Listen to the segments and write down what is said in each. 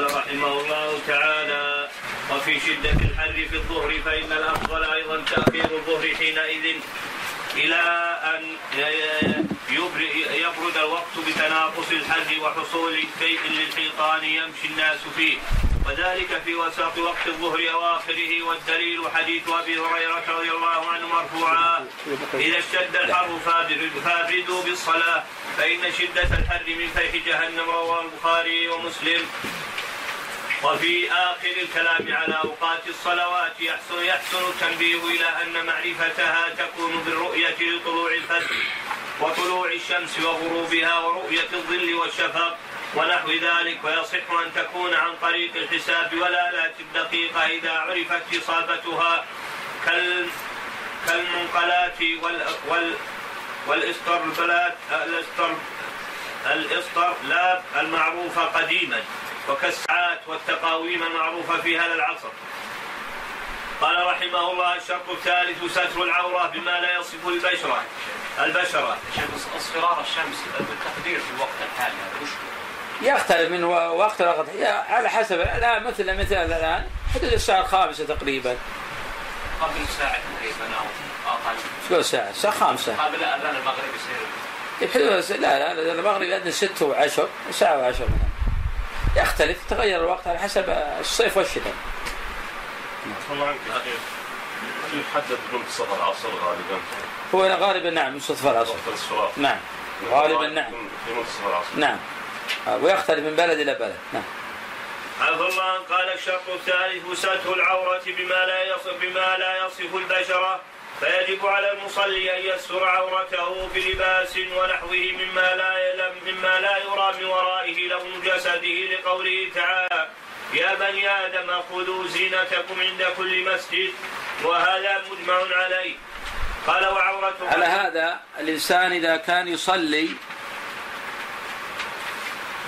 قال رحمه الله تعالى وفي شدة الحر في الظهر فإن الأفضل أيضا تأخير الظهر حينئذ إلى أن يبرد الوقت بتناقص الحر وحصول شيء للحيطان يمشي الناس فيه. وذلك في وسط وقت الظهر أواخره والدليل حديث أبي هريرة رضي الله عنه مرفوعا إذا اشتد الحر فابردوا بالصلاة فإن شدة الحر من فيح جهنم رواه البخاري ومسلم. وفي آخر الكلام على أوقات الصلوات يحسن يحسن التنبيه إلى أن معرفتها تكون بالرؤية لطلوع الفجر وطلوع الشمس وغروبها ورؤية الظل والشفق ونحو ذلك ويصح أن تكون عن طريق الحساب والآلات الدقيقة إذا عرفت إصابتها كال كالمنقلات وال وال والاستربلات الاستر الاسترلاب المعروفة قديما. وكالساعات والتقاويم المعروفة في هذا العصر. قال رحمه الله الشرط الثالث ستر العورة بما لا يصف البشرة. البشرة. اصفرار الشمس بالتقدير في الوقت الحالي وش يختلف من وقت لوقت على حسب. الآن مثل مثل الآن حدود الساعة الخامسة تقريبا. قبل ساعة تقريبا أو أقل. شو ساعة؟ الساعة خامسة. قبل أذان المغرب يصير. بحدود لا لا المغرب يأذن ست وعشر ساعة وعشر منها يختلف تغير الوقت على حسب الصيف والشتاء. يحدد منتصف العصر غالبا. هو غالبا نعم منتصف العصر نعم غالبا نعم. في منتصف العصر نعم. ويختلف من بلد إلى بلد. نعم. عفى الله قال الشرط الثالث ستر العورة بما لا يصف بما لا يصف البشرة. فيجب على المصلي أن يستر عورته بلباس ونحوه مما لا يلم مما لا يرى من ورائه لون جسده لقوله تعالى يا بني آدم خذوا زينتكم عند كل مسجد وهذا مجمع عليه. قال وعورته على هذا الإنسان إذا كان يصلي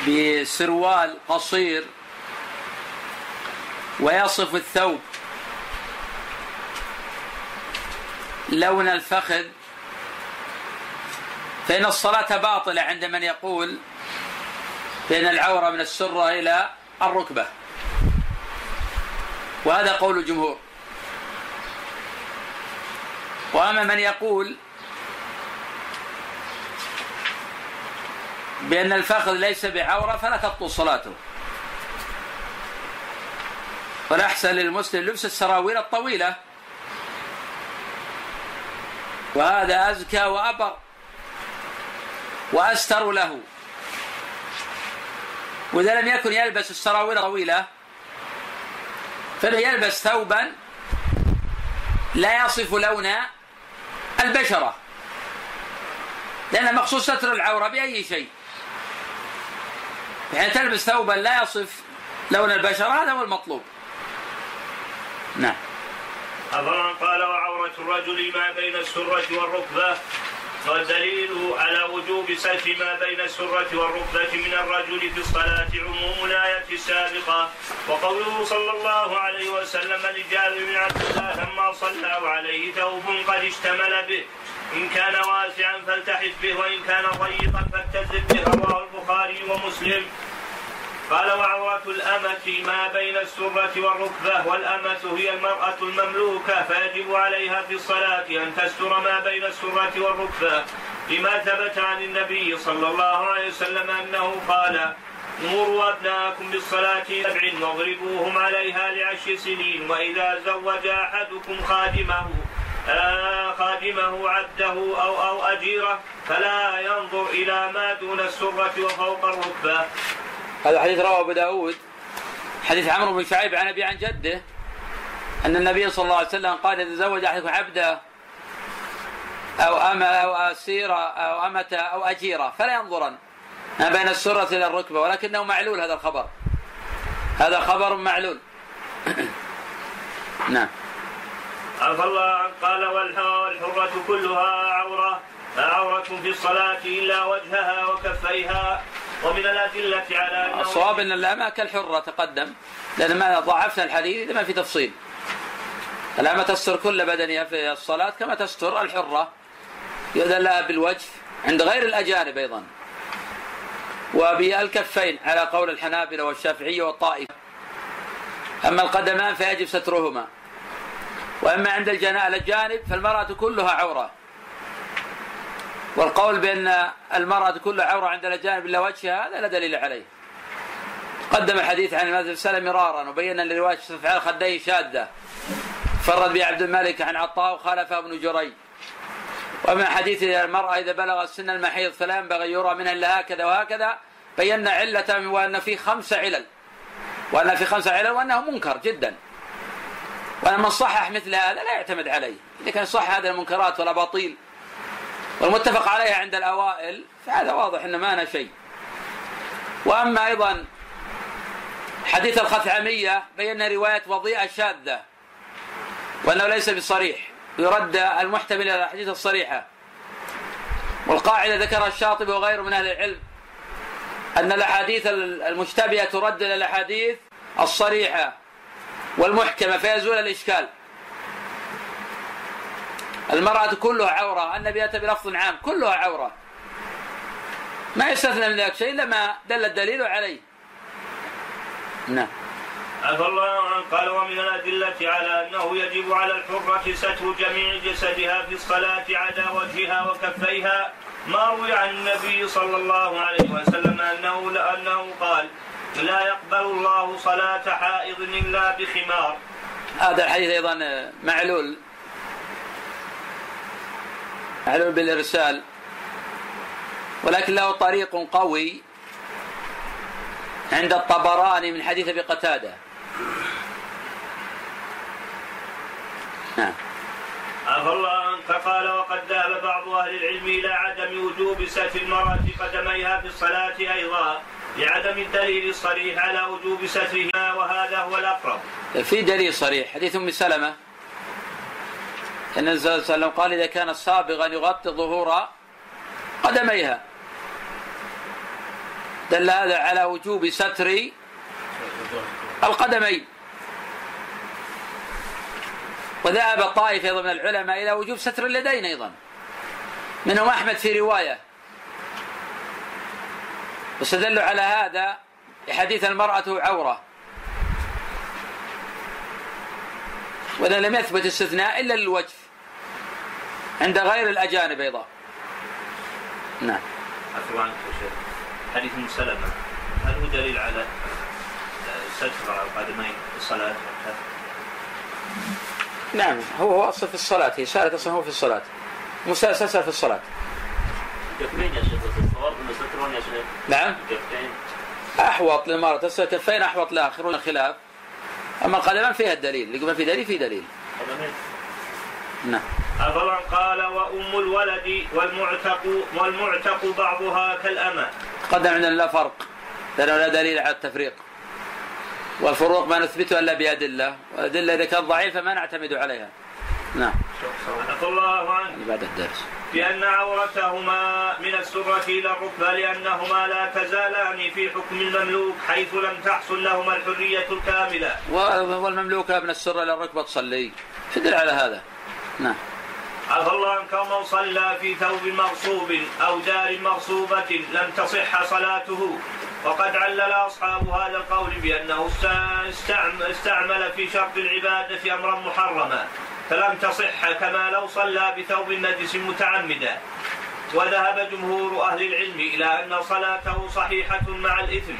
بسروال قصير ويصف الثوب لون الفخذ فإن الصلاة باطلة عند من يقول بين العورة من السرة إلى الركبة. وهذا قول الجمهور. وأما من يقول بأن الفخذ ليس بعورة فلا تبطل صلاته. والأحسن للمسلم لبس السراويل الطويلة. وهذا أزكى وأبر. وأستر له. وإذا لم يكن يلبس السراويل الطويلة فإنه يلبس ثوبا لا يصف لون البشرة. لأن مقصود ستر العورة بأي شيء. يعني تلبس ثوبا لا يصف لون البشرة هذا هو المطلوب. نعم. أفرا قال وعورة الرجل ما بين السرة والركبة؟ والدليل على وجوب ستر ما بين السرة والركبة من الرجل في الصلاة عموم الآية السابقة. وقوله صلى الله عليه وسلم لجابر بن عبد الله لما صلى عليه ثوب قد اشتمل به. إن كان واسعا فالتحف به وإن كان ضيقا فالتزم به. رواه البخاري ومسلم. قال وعورة الأمة ما بين السرة والركبة والأمة هي المرأة المملوكة فيجب عليها في الصلاة أن تستر ما بين السرة والركبة. لما ثبت عن النبي صلى الله عليه وسلم أنه قال مروا أبناءكم بالصلاة سبع واضربوهم عليها لعشر سنين وإذا زوج أحدكم خادمه آه خادمه عبده أو أو أجيره فلا ينظر إلى ما دون السرة وفوق الركبة. هذا حديث رواه أبو داود. حديث عمرو بن شعيب عن أبي عن جده أن النبي صلى الله عليه وسلم قال إذا زوج أحدكم عبده أو أما أو أسيرة أو أمة أو أجيرة فلا ينظرن ما بين السرة إلى الركبة ولكنه معلول هذا الخبر. هذا خبر معلول. نعم. عفى الله قال والحرة كلها عورة. عورة في الصلاة إلا وجهها وكفيها ومن الأدلة على أنه الصواب أن الأمة كالحرة تقدم لأن ما ضعفنا الحديث إذا ما في تفصيل. الأمة تستر كل بدنها في الصلاة كما تستر الحرة. يؤذن لها بالوجه عند غير الأجانب أيضا. وبالكفين على قول الحنابلة والشافعية والطائفة. أما القدمان فيجب سترهما. وأما عند الجانب فالمرأة كلها عورة. والقول بأن المرأة كلها عورة عند الأجانب إلا وجهها هذا لا دليل عليه. قدم الحديث عن المذهب السلام مرارا وبين أن رواية افعال الخدين شاذة. فرد به عبد الملك عن عطاء وخالفه ابن جريج. ومن حديث المرأة إذا بلغ سن المحيض فلا ينبغي يرى منها إلا هكذا وهكذا بينا علة وأن في خمس علل. وأن في خمس علل وأنه منكر جدا. وأن من صحح مثل هذا لا يعتمد عليه. إذا كان صح هذه المنكرات والأباطيل والمتفق عليها عند الأوائل فهذا واضح أنه ما شيء. وأما أيضا حديث الخثعمية بين رواية وضيئة شاذة وأنه ليس بصريح. يرد المحتمل إلى الأحاديث الصريحة. والقاعدة ذكرها الشاطبي وغيره من أهل العلم أن الأحاديث المشتبهة ترد إلى الأحاديث الصريحة والمحكمة فيزول الإشكال. المرأة كلها عورة النبي أتى بلفظ عام كلها عورة. ما يستثنى من ذلك شيء إلا ما دل الدليل عليه. نعم. عفى الله عنه قال ومن الأدلة على أنه يجب على الحرة ستر جميع جسدها في الصلاة عدا وجهها وكفيها ما روي عن النبي صلى الله عليه وسلم أنه لأنه قال لا يقبل الله صلاة حائض إلا بخمار. هذا الحديث أيضا معلول. معلول بالإرسال. ولكن له طريق قوي عند الطبراني من حديث أبي قتادة. نعم. عفى الله عنك. قال وقد ذهب بعض أهل العلم إلى عدم وجوب ستر المرأة قدميها في الصلاة أيضا لعدم الدليل الصريح على وجوب سترها وهذا هو الأقرب. في دليل صريح. حديث أم سلمة. النبي صلى الله عليه وسلم قال إذا كان صابغا يغطي ظهور قدميها. دل هذا على وجوب ستر القدمين. وذهب طائفة أيضا من العلماء إلى وجوب ستر اليدين أيضا. منهم أحمد في رواية. واستدلوا على هذا بحديث المرأة عورة. وإذا لم يثبت استثناء إلا للوجه. عند غير الأجانب أيضا. نعم. عفوا عنك حديث ام سلمه هل هو دليل على ستر القدمين في الصلاة؟ نعم هو هو اصل في الصلاة هي سالت أصلا هو في الصلاة. مسلسل في الصلاة. كفين يا شيخ الصواب انه سترون يا شيخ؟ نعم. كفين. أحوط للمرأة تسأل كفين أحوط لها اخرون الخلاف أما القدمان فيها الدليل اللي في دليل في دليل. قدمين نعم. أفضل قال وأم الولد والمعتق والمعتق بعضها كالأمة؟ قدم عندنا لا فرق. لأنه لا دليل على التفريق. والفروق ما نثبته إلا بأدلة والأدلة إذا كانت ضعيفة ما نعتمد عليها. نعم. عفى الله عنه. بعد الدرس. بأن عورتهما من السرة إلى الركبة لأنهما لا تزالان في حكم المملوك حيث لم تحصل لهما الحرية الكاملة. والمملوكة من السرة إلى الركبة تصلي. تدل على هذا؟ نعم. عفى الله عنك من صلى في ثوب مغصوب أو دار مغصوبة لم تصح صلاته. وقد علل أصحاب هذا القول بأنه استعمل في شرط العبادة أمرا محرما فلم تصح كما لو صلى بثوب نجس متعمدا. وذهب جمهور أهل العلم إلى أن صلاته صحيحة مع الإثم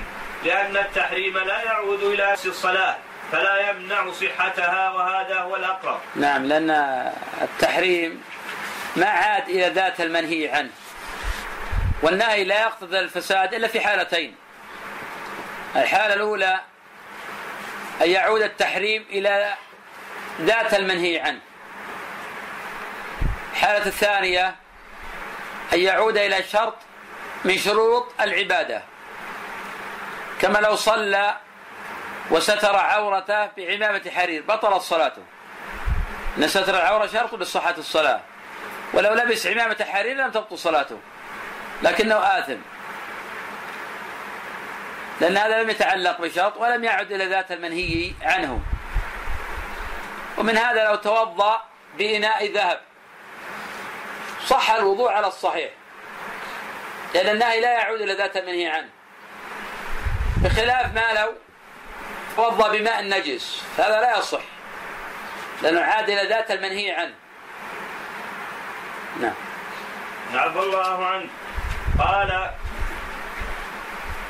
لأن التحريم لا يعود إلى الصلاة. فلا يمنع صحتها وهذا هو الأقرب. نعم لأن التحريم ما عاد إلى ذات المنهي عنه والنهي لا يقتضي الفساد إلا في حالتين. الحالة الأولى أن يعود التحريم إلى ذات المنهي عنه. الحالة الثانية أن يعود إلى شرط من شروط العبادة. كما لو صلى وستر عورته بعمامة حرير بطلت صلاته. أن ستر العورة شرط لصحة الصلاة. ولو لبس عمامة حرير لم تبطل صلاته. لكنه آثم. لأن هذا لم يتعلق بشرط ولم يعد إلى ذات المنهي عنه. ومن هذا لو توضأ بإناء ذهب. صح الوضوء على الصحيح. لأن النهي لا يعود إلى ذات المنهي عنه. بخلاف ما لو توضأ بماء نجس هذا لا يصح. لأنه عاد إلى ذات المنهي عنه. نعم. عفى الله عنه. قال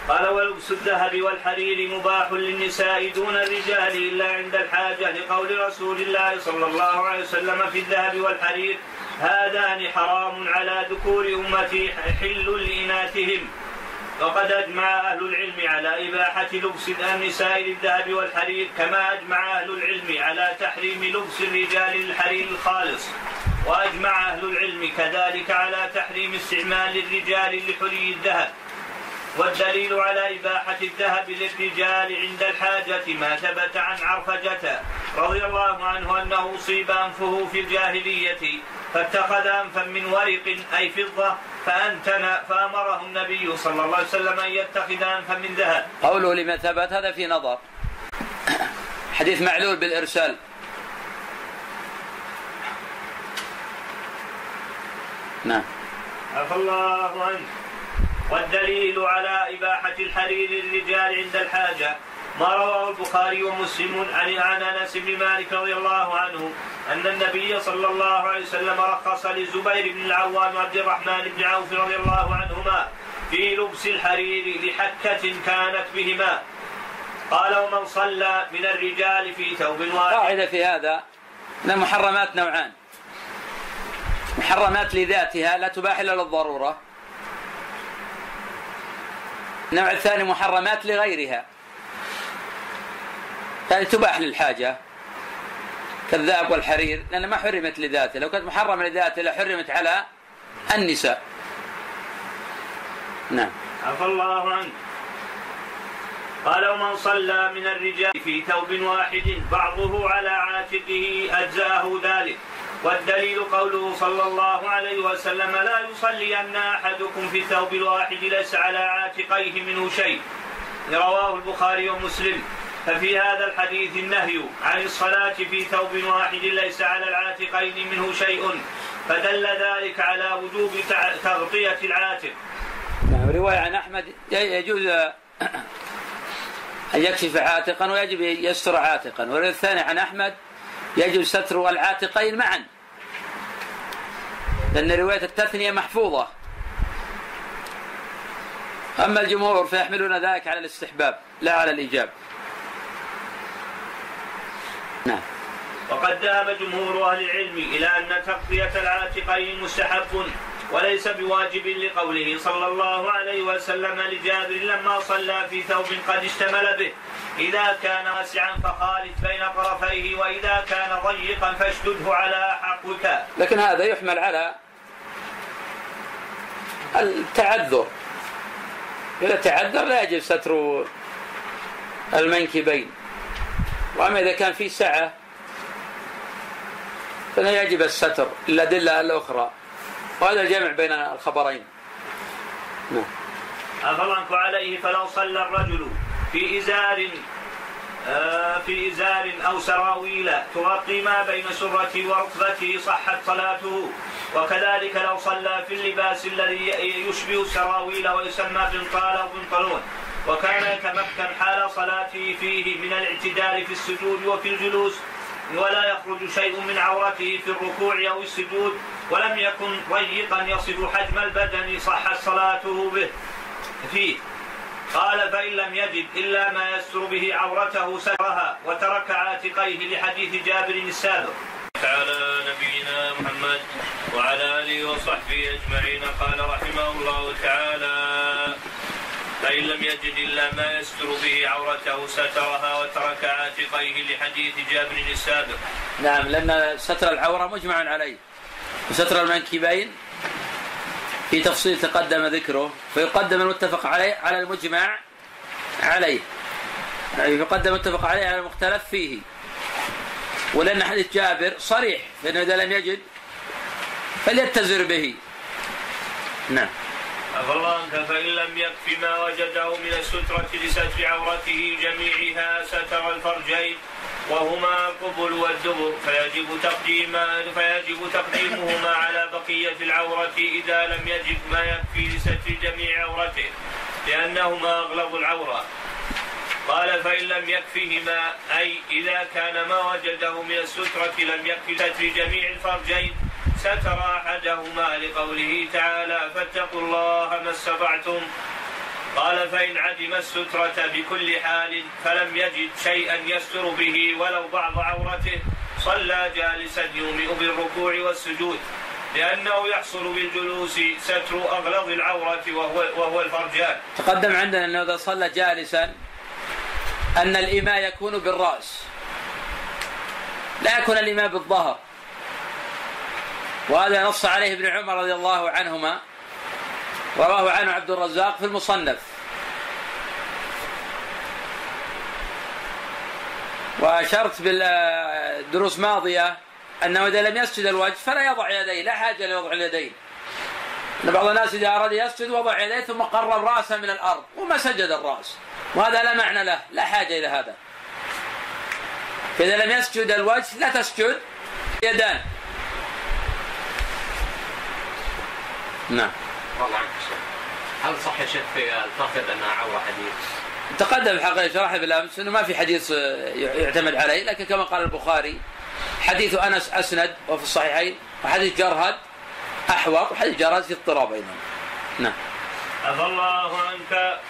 قال ولبس الذهب والحرير مباح للنساء دون الرجال إلا عند الحاجة لقول رسول الله صلى الله عليه وسلم في الذهب والحرير هذان حرام على ذكور أمتي حل لإناثهم. وقد اجمع أهل العلم على إباحة لبس النساء للذهب والحرير كما أجمع أهل العلم على تحريم لبس الرجال للحرير الخالص. وأجمع أهل العلم كذلك على تحريم استعمال الرجال لحلي الذهب. والدليل على إباحة الذهب للرجال عند الحاجة ما ثبت عن عرفجة رضي الله عنه أنه أصيب أنفه في الجاهلية فاتخذ أنفا من ورق أي فضة فأنتن فأمره النبي صلى الله عليه وسلم أن يتخذ أنفا من ذهب. قوله لما ثبت هذا في نظر. حديث معلول بالإرسال. نعم. عفى الله عنه والدليل على إباحة الحرير للرجال عند الحاجة. ما رواه البخاري ومسلم عن عن أنس بن مالك رضي الله عنه أن النبي صلى الله عليه وسلم رخص للزبير بن العوام وعبد الرحمن بن عوف رضي الله عنهما في لبس الحرير لحكة كانت بهما. قال ومن صلى من الرجال في ثوب واحد قاعدة في هذا أن المحرمات نوعان. محرمات لذاتها لا تباح إلا للضرورة. النوع الثاني محرمات لغيرها. يعني تباح للحاجة كالذهب والحرير لأنها ما حرمت لذاته لو كانت محرمة لذاته لحرمت على النساء. نعم. عفى الله عنه قال ومن صلى من الرجال في ثوب واحد بعضه على عاتقه أجزاه ذلك. والدليل قوله صلى الله عليه وسلم لا يصلين أحدكم في الثوب الواحد ليس على عاتقيه منه شيء. رواه البخاري ومسلم. ففي هذا الحديث النهي عن الصلاة في ثوب واحد ليس على العاتقين منه شيء فدل ذلك على وجوب تغطية العاتق. نعم رواية عن أحمد يجوز أن يكشف عاتقا ويجب يستر عاتقا. والرواية الثانية عن أحمد يجب ستر العاتقين معا. لأن رواية التثنية محفوظة. أما الجمهور فيحملون ذلك على الاستحباب لا على الإيجاب. نعم. وقد ذهب جمهور أهل العلم إلى أن تغطية العاتقين مستحب وليس بواجب لقوله صلى الله عليه وسلم لجابر لما صلى في ثوب قد اشتمل به. إذا كان واسعا فخالف بين طرفيه وإذا كان ضيقا فاشدده على حقك. لكن هذا يحمل على التعذر. إذا تعذر لا يجب ستر المنكبين. وأما إذا كان في سعة فلا يجب الستر الأدلة الأخرى. وهذا الجمع بين الخبرين. نعم. أفضلك عليه فلو صلى الرجل في إزار آه، في إزار أو سراويل تغطي ما بين سرته وركبته صحت صلاته. وكذلك لو صلى في اللباس الذي يشبه السراويل ويسمى بنطال أو بنطلون. وكان يتمكن حال صلاته فيه من الاعتدال في السجود وفي الجلوس ولا يخرج شيء من عورته في الركوع أو السجود ولم يكن ضيقا يصف حجم البدن صحت صلاته به. فيه. قال فإن لم يجد إلا ما يستر به عورته سترها وترك عاتقيه لحديث جابر السابق. على نبينا محمد وعلى آله وصحبه أجمعين قال رحمه الله تعالى فإن لم يجد إلا ما يستر به عورته سترها وترك عاتقيه لحديث جابر السابق. نعم لأن ستر العورة مجمع عليه. وستر المنكبين في تفصيل تقدم ذكره فيقدم المتفق عليه على المجمع عليه. يعني يقدم المتفق عليه على المختلف فيه. ولأن حديث جابر صريح فإنه إذا لم يجد فليتزر به. نعم. عنك فإن لم يكف ما وجده من السترة لستر عورته جميعها ستر الفرجين وهما القبل والدبر. فيجب تقديم فيجب تقديمهما على بقية العورة إذا لم يجد ما يكفي لستر جميع عورته لأنهما أغلب العورة. قال فإن لم يكفهما أي إذا كان ما وجده من السترة لم يكفي ستر جميع الفرجين ستر أحدهما لقوله تعالى فاتقوا الله ما استطعتم. قال فإن عدم السترة بكل حال فلم يجد شيئا يستر به ولو بعض عورته صلى جالسا يومئ بالركوع والسجود لأنه يحصل بالجلوس ستر أغلظ العورة وهو, وهو الفرجان. تقدم عندنا أنه إذا صلى جالسا أن الإيماء يكون بالرأس لا يكون الإيماء بالظهر. وهذا نص عليه ابن عمر رضي الله عنهما رواه عنه عبد الرزاق في المصنف. وأشرت بالدروس ماضية أنه إذا لم يسجد الوجه فلا يضع يديه لا حاجة لوضع اليدين. أن بعض الناس إذا أراد يسجد وضع يديه ثم قرب رأسه من الأرض وما سجد الرأس. وهذا لا معنى له لا حاجة إلى هذا. فإذا لم يسجد الوجه لا تسجد يدان. نعم. والله عنك هل صح يا شيخ في الفخذ انها عوره حديث؟ تقدم الحقيقة شرح بالأمس أنه ما في حديث يعتمد عليه لكن كما قال البخاري حديث أنس أسند وفي الصحيحين وحديث جرهد أحوط وحديث جرهد في اضطراب بينهم نعم. عفى الله عنك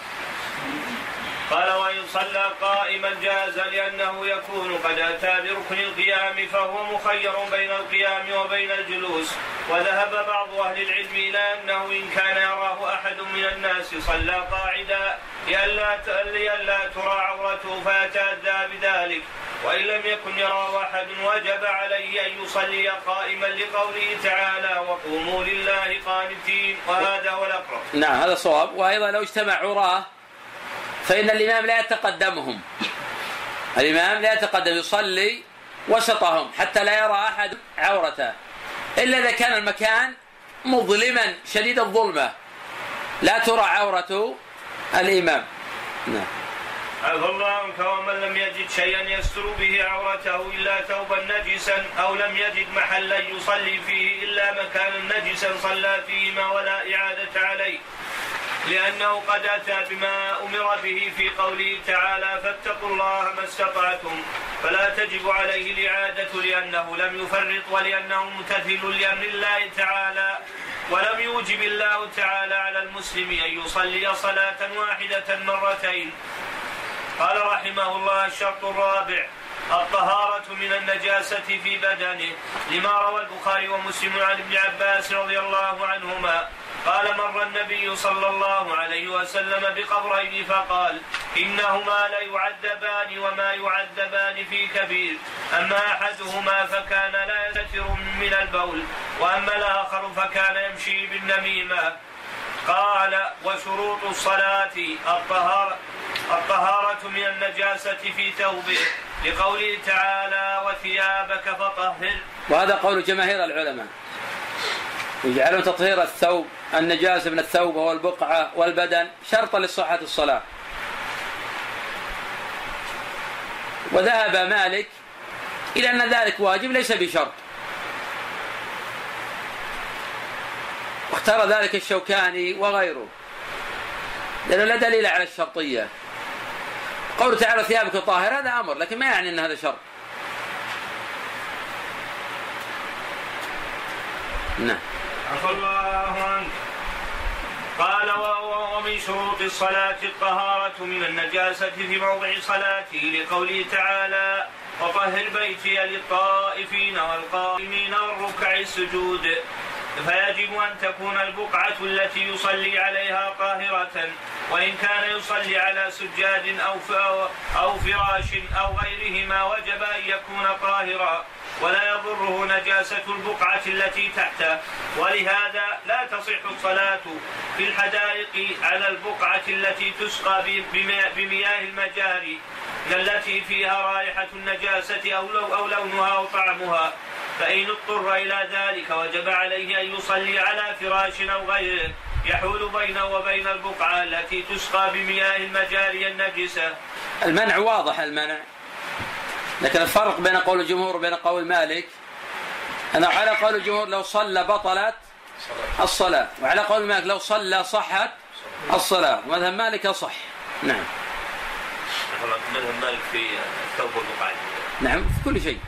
قال وإن صلى قائما جاز لأنه يكون قد أتى بركن القيام فهو مخير بين القيام وبين الجلوس. وذهب بعض أهل العلم إلى أنه إن كان يراه أحد من الناس صلى قاعدا لئلا لئلا ترى عورته فيتأذى بذلك. وإن لم يكن يراه أحد وجب عليه أن يصلي قائما لقوله تعالى وقوموا لله قانتين. وهذا هو الأقرب. نعم هذا صواب وأيضا لو اجتمع عراه فإن الإمام لا يتقدمهم. الإمام لا يتقدم يصلي وسطهم حتى لا يرى أحد عورته. إلا إذا كان المكان مظلما شديد الظلمة. لا ترى عورة الإمام. نعم. عفى الله عنك ومن لم يجد شيئا يستر به عورته إلا ثوبا نجسا أو لم يجد محلا يصلي فيه إلا مكانا نجسا صلى فيهما ولا إعادة عليه؟ لأنه قد أتى بما أمر به في قوله تعالى فاتقوا الله ما استطعتم فلا تجب عليه الإعادة لأنه لم يفرط ولأنه ممتثل لأمر الله تعالى. ولم يوجب الله تعالى على المسلم أن يصلي صلاة واحدة مرتين. قال رحمه الله الشرط الرابع الطهارة من النجاسة في بدنه لما روى البخاري ومسلم عن ابن عباس رضي الله عنهما قال مر النبي صلى الله عليه وسلم بقبرين فقال إنهما ليعذبان وما يعذبان في كبير أما أحدهما فكان لا يستتر من البول وأما الآخر فكان يمشي بالنميمة. قال وشروط الصلاة الطهارة الطهارة من النجاسة في ثوبه لقوله تعالى وثيابك فطهر. وهذا قول جماهير العلماء. يجعلون تطهير الثوب النجاسة من الثوب والبقعة والبدن شرطا لصحة الصلاة. وذهب مالك إلى أن ذلك واجب ليس بشرط. واختار ذلك الشوكاني وغيره. لأنه لا دليل على الشرطية. قوله تعالى ثيابك طاهرة هذا أمر لكن ما يعني أن هذا شرط نعم. عفى الله عنك. قال ومن شروط الصلاة الطهارة من النجاسة في موضع صلاته لقوله تعالى وطهر بيتي للطائفين والقائمين والركع السجود فيجب أن تكون البقعة التي يصلي عليها طاهرة وإن كان يصلي على سجاد أو أو فراش أو غيرهما وجب أن يكون طاهرا ولا يضره نجاسة البقعة التي تحته ولهذا لا تصح الصلاة في الحدائق على البقعة التي تسقى بمياه المجاري التي فيها رائحة النجاسة أو, لو أو لونها أو طعمها. فإن اضطر إلى ذلك وجب عليه أن يصلي على فراش أو غيره يحول بينه وبين البقعة التي تسقى بمياه المجاري النجسة. المنع واضح المنع لكن الفرق بين قول الجمهور وبين قول مالك أنه على قول الجمهور لو صلى بطلت الصلاة وعلى قول مالك لو صلى صحت الصلاة. ومذهب مالك صح. نعم. مذهب مالك في الثوب والبقعة. نعم في كل شيء.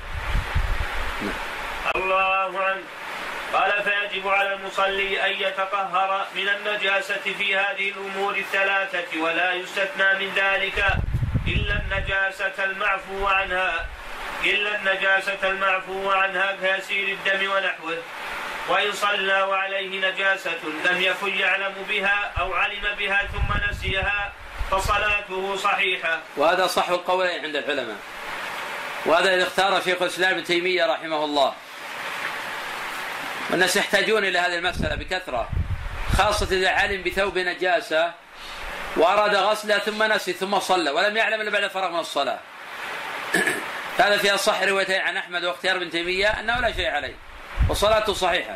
الله عنه. قال فيجب على المصلي أن يتطهر من النجاسة في هذه الأمور الثلاثة ولا يستثنى من ذلك إلا النجاسة المعفو عنها إلا النجاسة المعفو عنها كيسير الدم ونحوه. وإن صلى وعليه نجاسة لم يكن يعلم بها أو علم بها ثم نسيها فصلاته صحيحة. وهذا صح القولين عند العلماء. وهذا الذي اختاره شيخ الإسلام ابن تيمية رحمه الله. والناس يحتاجون إلى هذه المسألة بكثرة خاصة إذا علم بثوب نجاسة وأراد غسله ثم نسي ثم صلى ولم يعلم إلا بعد فرغ من الصلاة. هذا في أصح روايتين عن أحمد واختيار ابن تيمية أنه لا شيء عليه وصلاته صحيحة.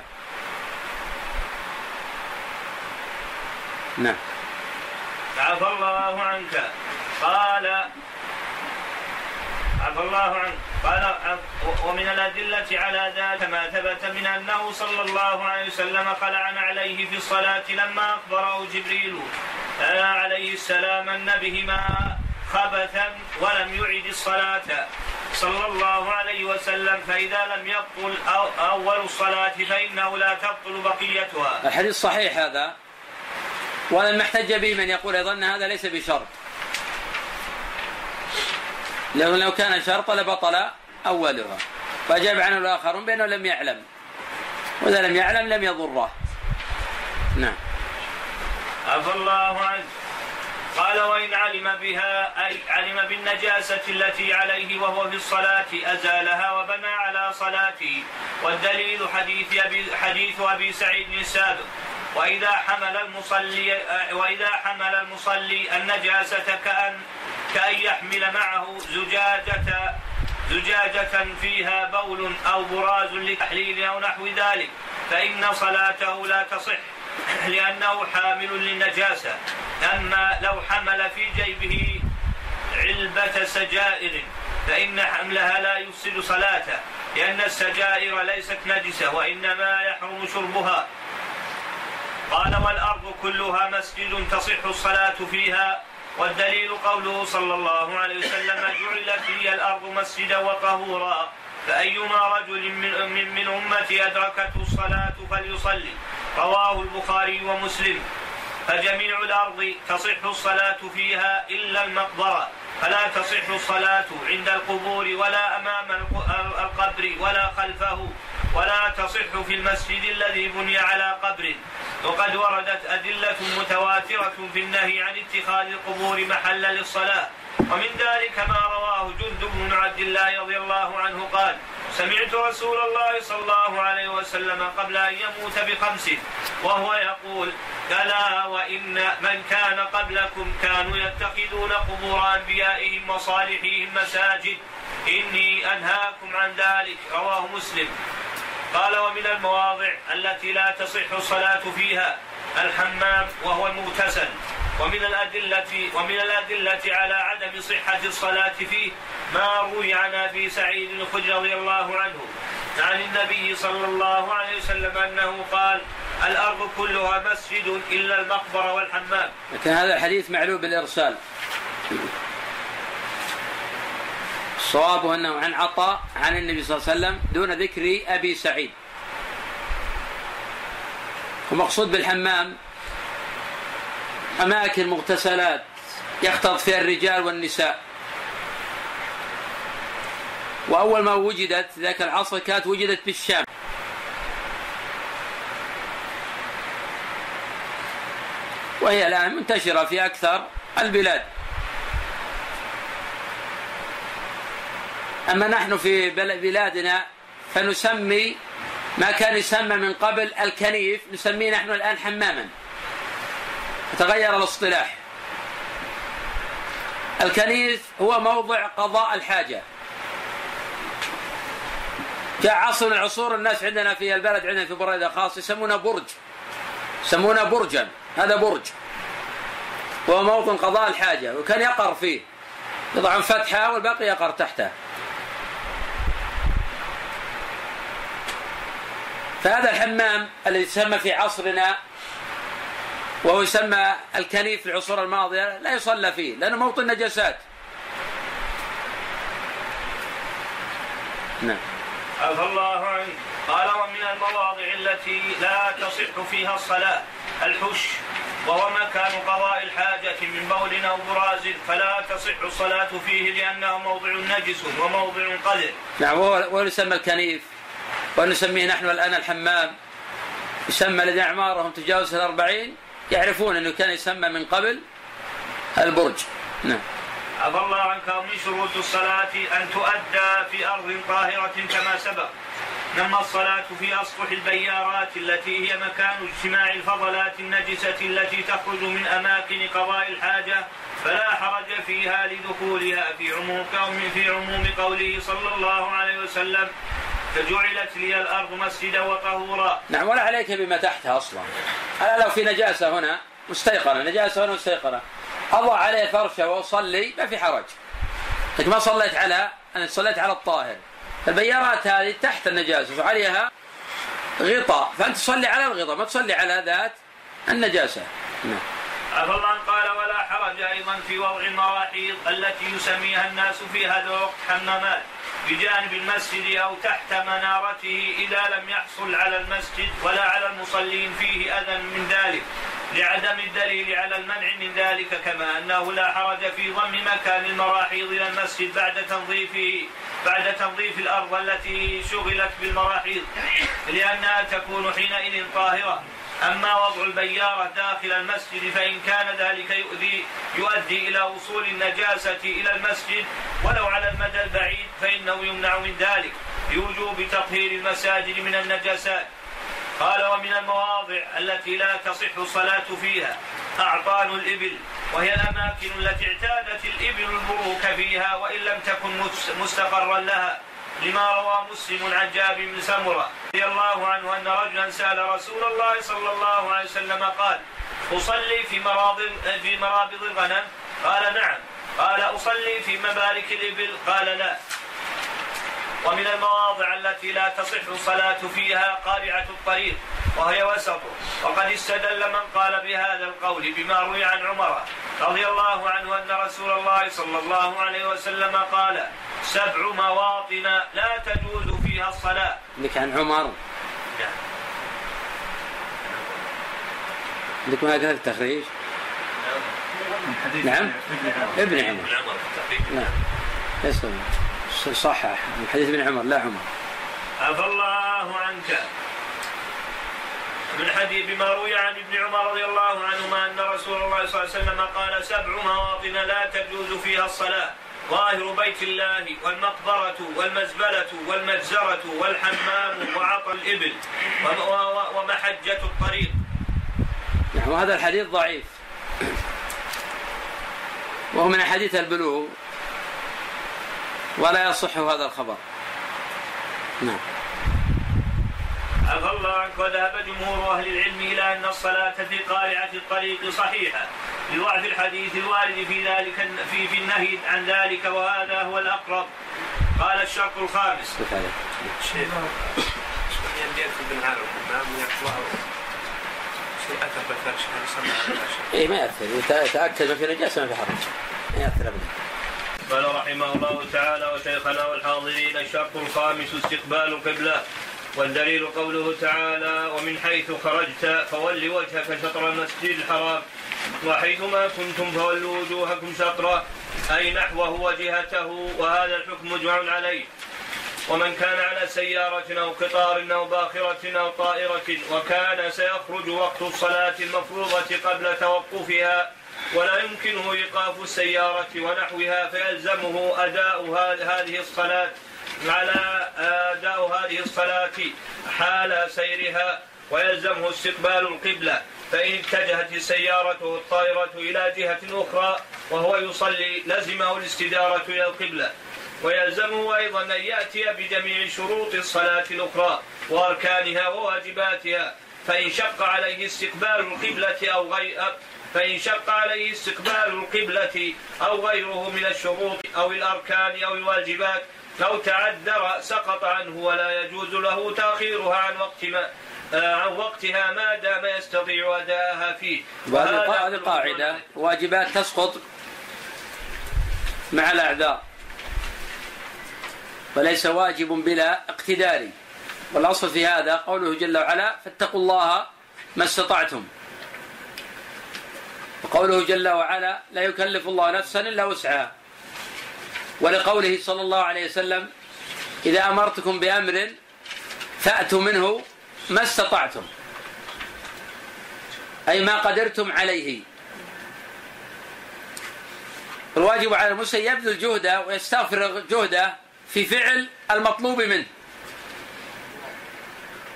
نعم. عفى الله عنك. قال عفى الله عنك قال ومن الأدلة على ذلك ما ثبت من أنه صلى الله عليه وسلم خلع عليه في الصلاة لما أخبره جبريل عليه السلام أن بهما خبثا ولم يعد الصلاة. صلى الله عليه وسلم فإذا لم يبطل أول الصلاة فإنه لا تبطل بقيتها. الحديث صحيح هذا ولم احتج به من يقول أيضا هذا ليس بشرط. لأنه لو كان شرطا لبطل أولها. فأجاب عنه الآخرون بأنه لم يعلم. وإذا لم يعلم لم يضره. نعم. عفى الله عنه. قال وإن علم بها أي علم بالنجاسة التي عليه وهو في الصلاة أزالها وبنى على صلاته. والدليل حديث أبي حديث أبي سعيد السابق وإذا حمل المصلي وإذا حمل المصلي النجاسة كأن كأن يحمل معه زجاجة زجاجة فيها بول أو براز لتحليل أو نحو ذلك فإن صلاته لا تصح لأنه حامل للنجاسة. أما لو حمل في جيبه علبة سجائر فإن حملها لا يفسد صلاته لأن السجائر ليست نجسة وإنما يحرم شربها. قال والأرض كلها مسجد تصح الصلاة فيها والدليل قوله صلى الله عليه وسلم جعلت لي الأرض مسجدا وطهورا فأيما رجل من, من, من أمتي أدركته الصلاة فليصلي. رواه البخاري ومسلم. فجميع الأرض تصح الصلاة فيها إلا المقبرة. فلا تصح الصلاة عند القبور ولا أمام القبر ولا خلفه. ولا تصح في المسجد الذي بني على قبر وقد وردت أدلة متواترة في النهي عن اتخاذ القبور محلا للصلاة. ومن ذلك ما رواه جند بن عبد الله رضي الله عنه قال سمعت رسول الله صلى الله عليه وسلم قبل أن يموت بخمس وهو يقول كلا وإن من كان قبلكم كانوا يتخذون قبور أنبيائهم وصالحيهم مساجد. إني أنهاكم عن ذلك. رواه مسلم. قال ومن المواضع التي لا تصح الصلاة فيها الحمام وهو المغتسل. ومن الأدلة ومن الأدلة على عدم صحة الصلاة فيه ما روي عن أبي سعيد الخدري رضي الله عنه عن النبي صلى الله عليه وسلم أنه قال الأرض كلها مسجد إلا المقبرة والحمام. لكن هذا الحديث معلول بالإرسال. الصواب أنه عن عطاء عن النبي صلى الله عليه وسلم دون ذكر أبي سعيد. ومقصود بالحمام أماكن مغتسلات يختلط فيها الرجال والنساء. وأول ما وجدت ذاك العصر كانت وجدت بالشام. وهي الآن منتشرة في أكثر البلاد. أما نحن في بلادنا فنسمي ما كان يسمى من قبل الكنيف نسميه نحن الآن حماما. تغير الاصطلاح. الكنيف هو موضع قضاء الحاجة. جاء عصر من العصور الناس عندنا في البلد عندنا في بريدة خاص يسمونه برج. يسمونه برجا. هذا برج. وهو موطن قضاء الحاجة وكان يقر فيه. يضعون فتحة والباقي يقر تحته فهذا الحمام الذي يسمى في عصرنا وهو يسمى الكنيف في العصور الماضية لا يصلى فيه لأنه موطن نجاسات نعم. عفى الله عنك. قال ومن المواضع التي لا تصح فيها الصلاة الحش وهو مكان قضاء الحاجة من بول أو براز فلا تصح الصلاة فيه لأنه موضع نجس وموضع قذر نعم وهو يسمى الكنيف. ونسميه نحن الآن الحمام. يسمى الذين أعمارهم تجاوز الأربعين. يعرفون أنه كان يسمى من قبل البرج. نعم. عفى الله عنك ومن شروط الصلاة أن تؤدى في أرض طاهرة كما سبق. نما الصلاة في أسطح البيارات التي هي مكان اجتماع الفضلات النجسة التي تخرج من أماكن قضاء الحاجة. فلا حرج فيها لدخولها في عموم في عموم قوله صلى الله عليه وسلم. فجعلت لي الأرض مسجدا وطهورا. نعم ولا عليك بما تحتها أصلا. أنا لو في نجاسة هنا مستيقنة نجاسة هنا مستيقنة. أضع عليه فرشة وأصلي ما في حرج. لكن ما صليت على أنا صليت على الطاهر. البيارات هذه تحت النجاسة وعليها غطاء. فأنت تصلي على الغطاء ما تصلي على ذات النجاسة. نعم. عفى الله قال ولا حرج أيضا في وضع المراحيض التي يسميها الناس في هذا الوقت حمامات بجانب المسجد أو تحت منارته إذا لم يحصل على المسجد ولا على المصلين فيه أذى من ذلك لعدم الدليل على المنع من ذلك كما أنه لا حرج في ضم مكان المراحيض إلى المسجد بعد تنظيفه بعد تنظيف الأرض التي شغلت بالمراحيض لأنها تكون حينئذ طاهرة. أما وضع البيارة داخل المسجد فإن كان ذلك يؤذي يؤدي إلى وصول النجاسة إلى المسجد ولو على المدى البعيد فإنه يمنع من ذلك لوجوب تطهير المساجد من النجاسات. قال ومن المواضع التي لا تصح الصلاة فيها أعطان الإبل وهي الأماكن التي اعتادت الإبل البروك فيها وإن لم تكن مستقرا لها. لما روى مسلم عن جابر بن سمرة رضي الله عنه أن رجلا سأل رسول الله صلى الله عليه وسلم قال أصلي في مرابض في مرابض الغنم؟ قال نعم. قال أصلي في مبارك الإبل؟ قال لا. ومن المواضع التي لا تصح الصلاة فيها قارعة الطريق وهي وسط. وقد استدل من قال بهذا القول بما روي عن عمر رضي الله عنه أن رسول الله صلى الله عليه وسلم قال سبع مواطن لا تجوز فيها الصلاة. لك عن عمر. عندك ما هذا التخريج؟ نعم. ابن عمر. نعم. يسلم صحح من حديث ابن عمر لا عمر. عفى الله عنك. من حديث بما روي عن ابن عمر رضي الله عنهما أن رسول الله صلى الله عليه وسلم قال سبع مواطن لا تجوز فيها الصلاة. ظاهر بيت الله والمقبرة والمزبلة والمجزرة والحمام وعطى الإبل ومحجة الطريق. نعم وهذا الحديث ضعيف. وهو من أحاديث البلوغ. ولا يصح هذا الخبر. نعم. عفى الله عنك وذهب جمهور أهل العلم إلى أن الصلاة في قارعة الطريق صحيحة. لضعف الحديث الوارد في ذلك في في النهي عن ذلك وهذا هو الأقرب. قال الشرط الخامس. شيخ بن عامر أثر بالفرش اي ما يأثر. يتاكد ما في نجاسة ما في حرج. ما يأثر ابدا. قال رحمه الله تعالى وشيخنا والحاضرين الشرط الخامس استقبال القبله والدليل قوله تعالى ومن حيث خرجت فول وجهك شطر المسجد الحرام وحيثما كنتم فولوا وجوهكم شطرة أي نحوه وجهته وهذا الحكم مجمع عليه. ومن كان على سيارة أو قطار أو باخرة أو طائرة وكان سيخرج وقت الصلاة المفروضة قبل توقفها ولا يمكنه إيقاف السيارة ونحوها فيلزمه أداء هذه الصلاة على أداء هذه الصلاة حال سيرها ويلزمه استقبال القبلة. فإن اتجهت السيارة الطائرة إلى جهة أخرى وهو يصلي لزمه الاستدارة إلى القبلة. ويلزمه أيضا أن يأتي بجميع شروط الصلاة الأخرى وأركانها وواجباتها. فإن شق عليه استقبال القبلة أو غير فإن شق عليه استقبال القبلة أو غيره من الشروط أو الأركان أو الواجبات أو تعذر سقط عنه ولا يجوز له تأخيرها عن وقت ما آه، عن وقتها ما دام يستطيع أداءها فيه. وهذه قاعدة. واجبات تسقط مع الأعذار. وليس واجب بلا اقتدار. والأصل في هذا قوله جل وعلا فاتقوا الله ما استطعتم. وقوله جل وعلا لا يكلف الله نفسا إلا وسعها. ولقوله صلى الله عليه وسلم إذا أمرتكم بأمر فأتوا منه ما استطعتم. أي ما قدرتم عليه. الواجب على المسلم يبذل جهده ويستغفر جهده في فعل المطلوب منه.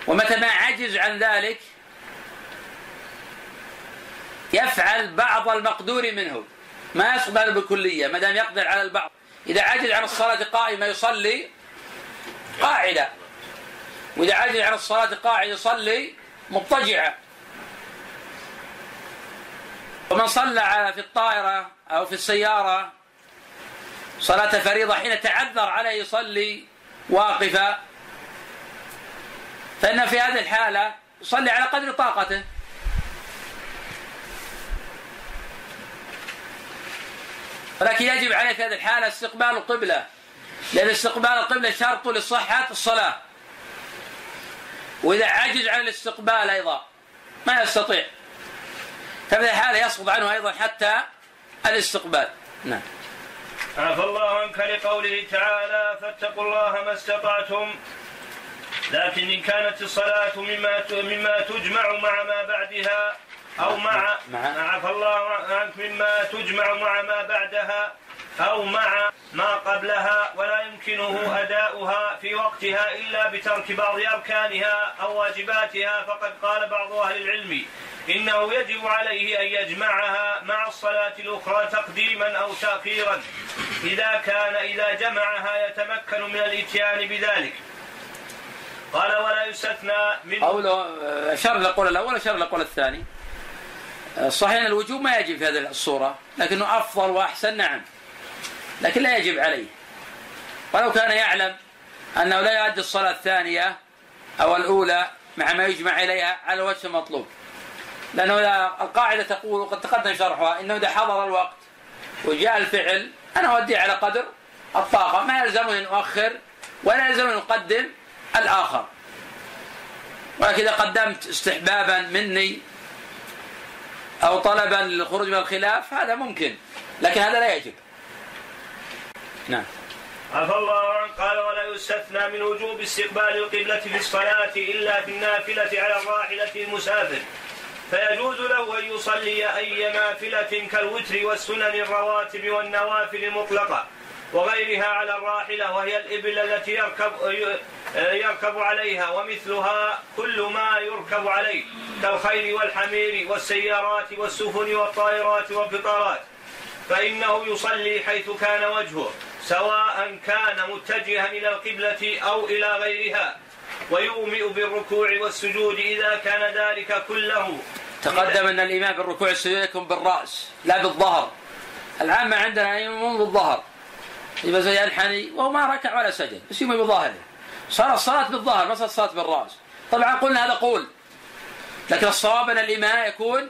ومتى ما عجز عن ذلك يفعل بعض المقدور منه. ما يقدر بالكلية ما دام يقدر على البعض. إذا عجز عن الصلاة قائمة يصلي قاعدة. وإذا عجز عن الصلاة قاعد يصلي مضطجعا ومن صلى في الطائرة أو في السيارة صلاة فريضة حين تعذر عليه يصلي واقفا فإن في هذه الحالة يصلي على قدر طاقته. ولكن يجب عليه في هذه الحالة استقبال القبلة. لأن استقبال القبلة شرط لصحة الصلاة. وإذا عجز عن الاستقبال أيضا ما يستطيع. ففي الحالة يسقط عنه أيضا حتى الاستقبال. نعم. عفى الله عنك لقوله تعالى فاتقوا الله ما استطعتم. لكن إن كانت الصلاة مما مما تجمع مع ما بعدها أو مع عفى الله عنك مما تجمع مع ما بعدها أو مع ما قبلها ولا يمكنه أداؤها في وقتها إلا بترك بعض أركانها أو واجباتها. فقد قال بعض أهل العلم إنه يجب عليه أن يجمعها مع الصلاة الأخرى تقديما أو تأخيرا إذا كان إذا جمعها يتمكن من الإتيان بذلك. قال ولا يستثنى من قوله أشار للقول الأول أشار للقول الثاني. صحيح أن الوجوب ما يجب في هذه الصورة لكنه أفضل وأحسن نعم. لكن لا يجب عليه. ولو كان يعلم أنه لا يؤدي الصلاة الثانية أو الأولى مع ما يجمع إليها على وجه المطلوب لأنه القاعدة تقول وقد تقدم شرحها أنه إذا حضر الوقت وجاء الفعل أنا أوديه على قدر الطاقة. ما يلزمني أن أؤخر ولا يلزمني أن أقدم الآخر. ولكن إذا قدمت استحبابا مني أو طلبا للخروج من الخلاف هذا ممكن لكن هذا لا يجب. نعم. عفى الله عنه قال ولا يستثنى من وجوب استقبال القبلة في الصلاة إلا في النافلة على الراحلة المسافر. فيجوز له أن يصلي أي نافلة كالوتر والسنن الرواتب والنوافل المطلقة وغيرها على الراحلة وهي الإبل التي يركب يركب عليها ومثلها كل ما يركب عليه كالخيل والحمير والسيارات والسفن والطائرات والقطارات. فإنه يصلي حيث كان وجهه سواء كان متجها إلى القبلة أو إلى غيرها. ويومئ بالركوع والسجود إذا كان ذلك كله. تقدم أن الإمام بالركوع والسجود يكون بالرأس لا بالظهر. العامة عندنا يؤمنون بالظهر يبقى زي الحني وهو ما ركع ولا سجد بس يومي بظاهره. صار الصلاة بالظهر ما صار الصلاة بالرأس. طبعا قلنا هذا قول لكن الصواب أن الإمام يكون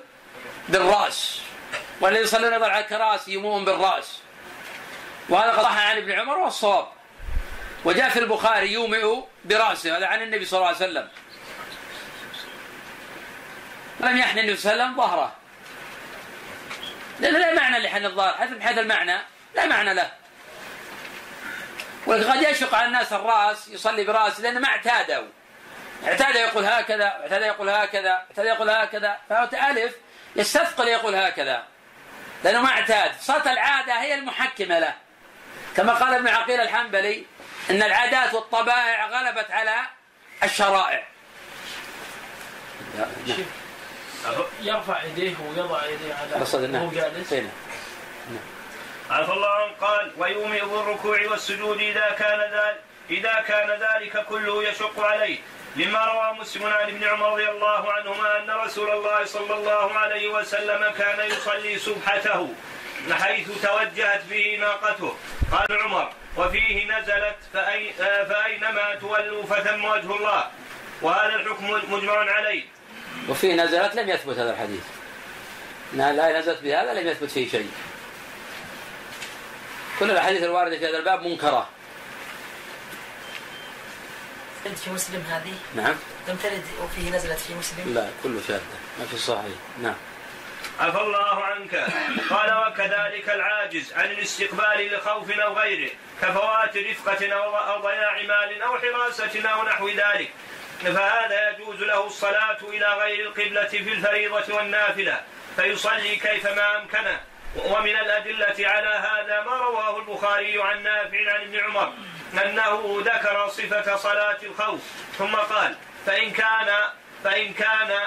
بالرأس. والذي يصلون على الكراسي يمون بالرأس. وهذا قد صح عن ابن عمر والصواب وجاء في البخاري يومئ برأسه هذا عن النبي صلى الله عليه وسلم. ولم يحن النبي صلى الله عليه وسلم ظهره لا معنى لحن الظهر حتى بهذا المعنى لا معنى له. ولكن قد يشق على الناس الرأس يصلي براسه لأنه ما اعتادوا. اعتاد يقول هكذا اعتاد يقول هكذا اعتاد يقول هكذا. فهو ألف يستثقل يقول هكذا. لأنه ما اعتاد. صارت العادة هي المحكمة له. كما قال ابن عقيل الحنبلي أن العادات والطبائع غلبت على الشرائع. يرفع يديه ويضع يديه على وهو جالس. عفى الله عنه قال ويومئ بالركوع والسجود إذا كان ذلك إذا كان ذلك كله يشق عليه. لما روى مسلم عن ابن عمر رضي الله عنهما أن رسول الله صلى الله عليه وسلم كان يصلي سبحته حيث توجهت به ناقته. قال عمر وفيه نزلت فأي فأينما تولوا فثم وجه الله وهذا الحكم مجمع عليه. وفيه نزلت لم يثبت هذا الحديث. لا نزلت بهذا لم يثبت فيه شيء. كل الأحاديث الواردة في هذا الباب منكرة. ترد في مسلم هذه؟ نعم. لم ترد وفيه نزلت في مسلم؟ لا كله شاذة ما في صحيح. نعم. عفى الله عنك. قال وكذلك العاجز عن الاستقبال لخوف أو غيره كفوات رفقة أو ضياع مال أو حراسة أو نحو ذلك. فهذا يجوز له الصلاة إلى غير القبلة في الفريضة والنافلة فيصلي كيفما أمكنه. ومن الأدلة على هذا ما رواه البخاري عن نافع عن ابن عمر أنه ذكر صفة صلاة الخوف ثم قال فإن كان فإن كان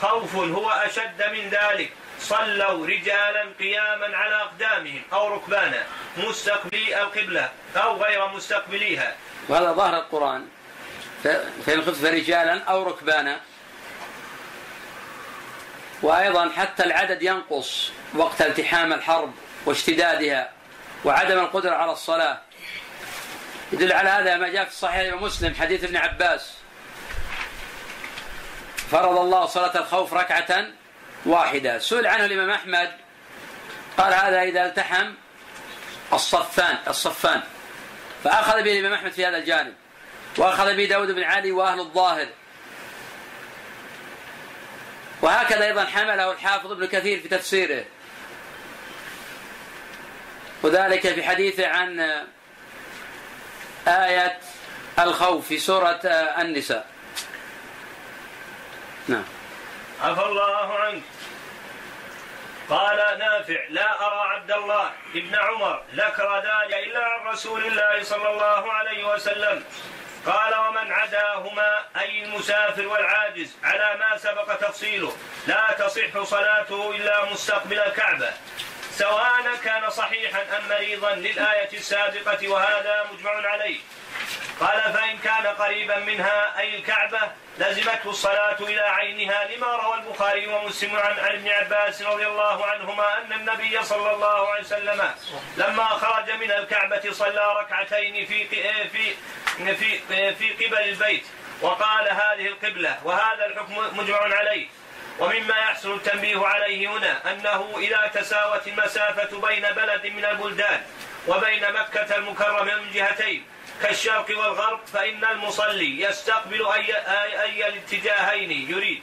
خوف هو أشد من ذلك صلوا رجالا قياما على أقدامهم أو ركبانا مستقبلي القبلة أو غير مستقبليها. وهذا ظاهر القرآن. فإن خفت رجالا أو ركبانا وأيضا حتى العدد ينقص وقت التحام الحرب واشتدادها وعدم القدرة على الصلاة. يدل على هذا ما جاء في صحيح مسلم حديث ابن عباس. فرض الله صلاة الخوف ركعة واحدة. سئل عنه الإمام أحمد قال هذا إذا التحم الصفان الصفان. فأخذ به الإمام أحمد في هذا الجانب. وأخذ به داود بن علي وأهل الظاهر. وهكذا أيضا حمله الحافظ ابن كثير في تفسيره. وذلك في حديثه عن آية الخوف في سورة النساء. نعم. عفى الله عنك. قال نافع لا أرى عبد الله ابن عمر ذكر ذلك إلا عن رسول الله صلى الله عليه وسلم. قال ومن عداهما أي المسافر والعاجز على ما سبق تفصيله. لا تصح صلاته إلا مستقبل الكعبة. سواء كان صحيحا أم مريضا للآية السابقة وهذا مجمع عليه. قال فإن كان قريبا منها أي الكعبة لزمته الصلاة إلى عينها. لما روى البخاري ومسلم عن ابن عباس رضي الله عنهما أن النبي صلى الله عليه وسلم لما خرج من الكعبة صلى ركعتين في في في في قبل البيت وقال هذه القبلة وهذا الحكم مجمع عليه. ومما يحسن التنبيه عليه هنا أنه إذا تساوت المسافة بين بلد من البلدان وبين مكة المكرمة من جهتين كالشرق والغرب فإن المصلي يستقبل أي, أي, الاتجاهين يريد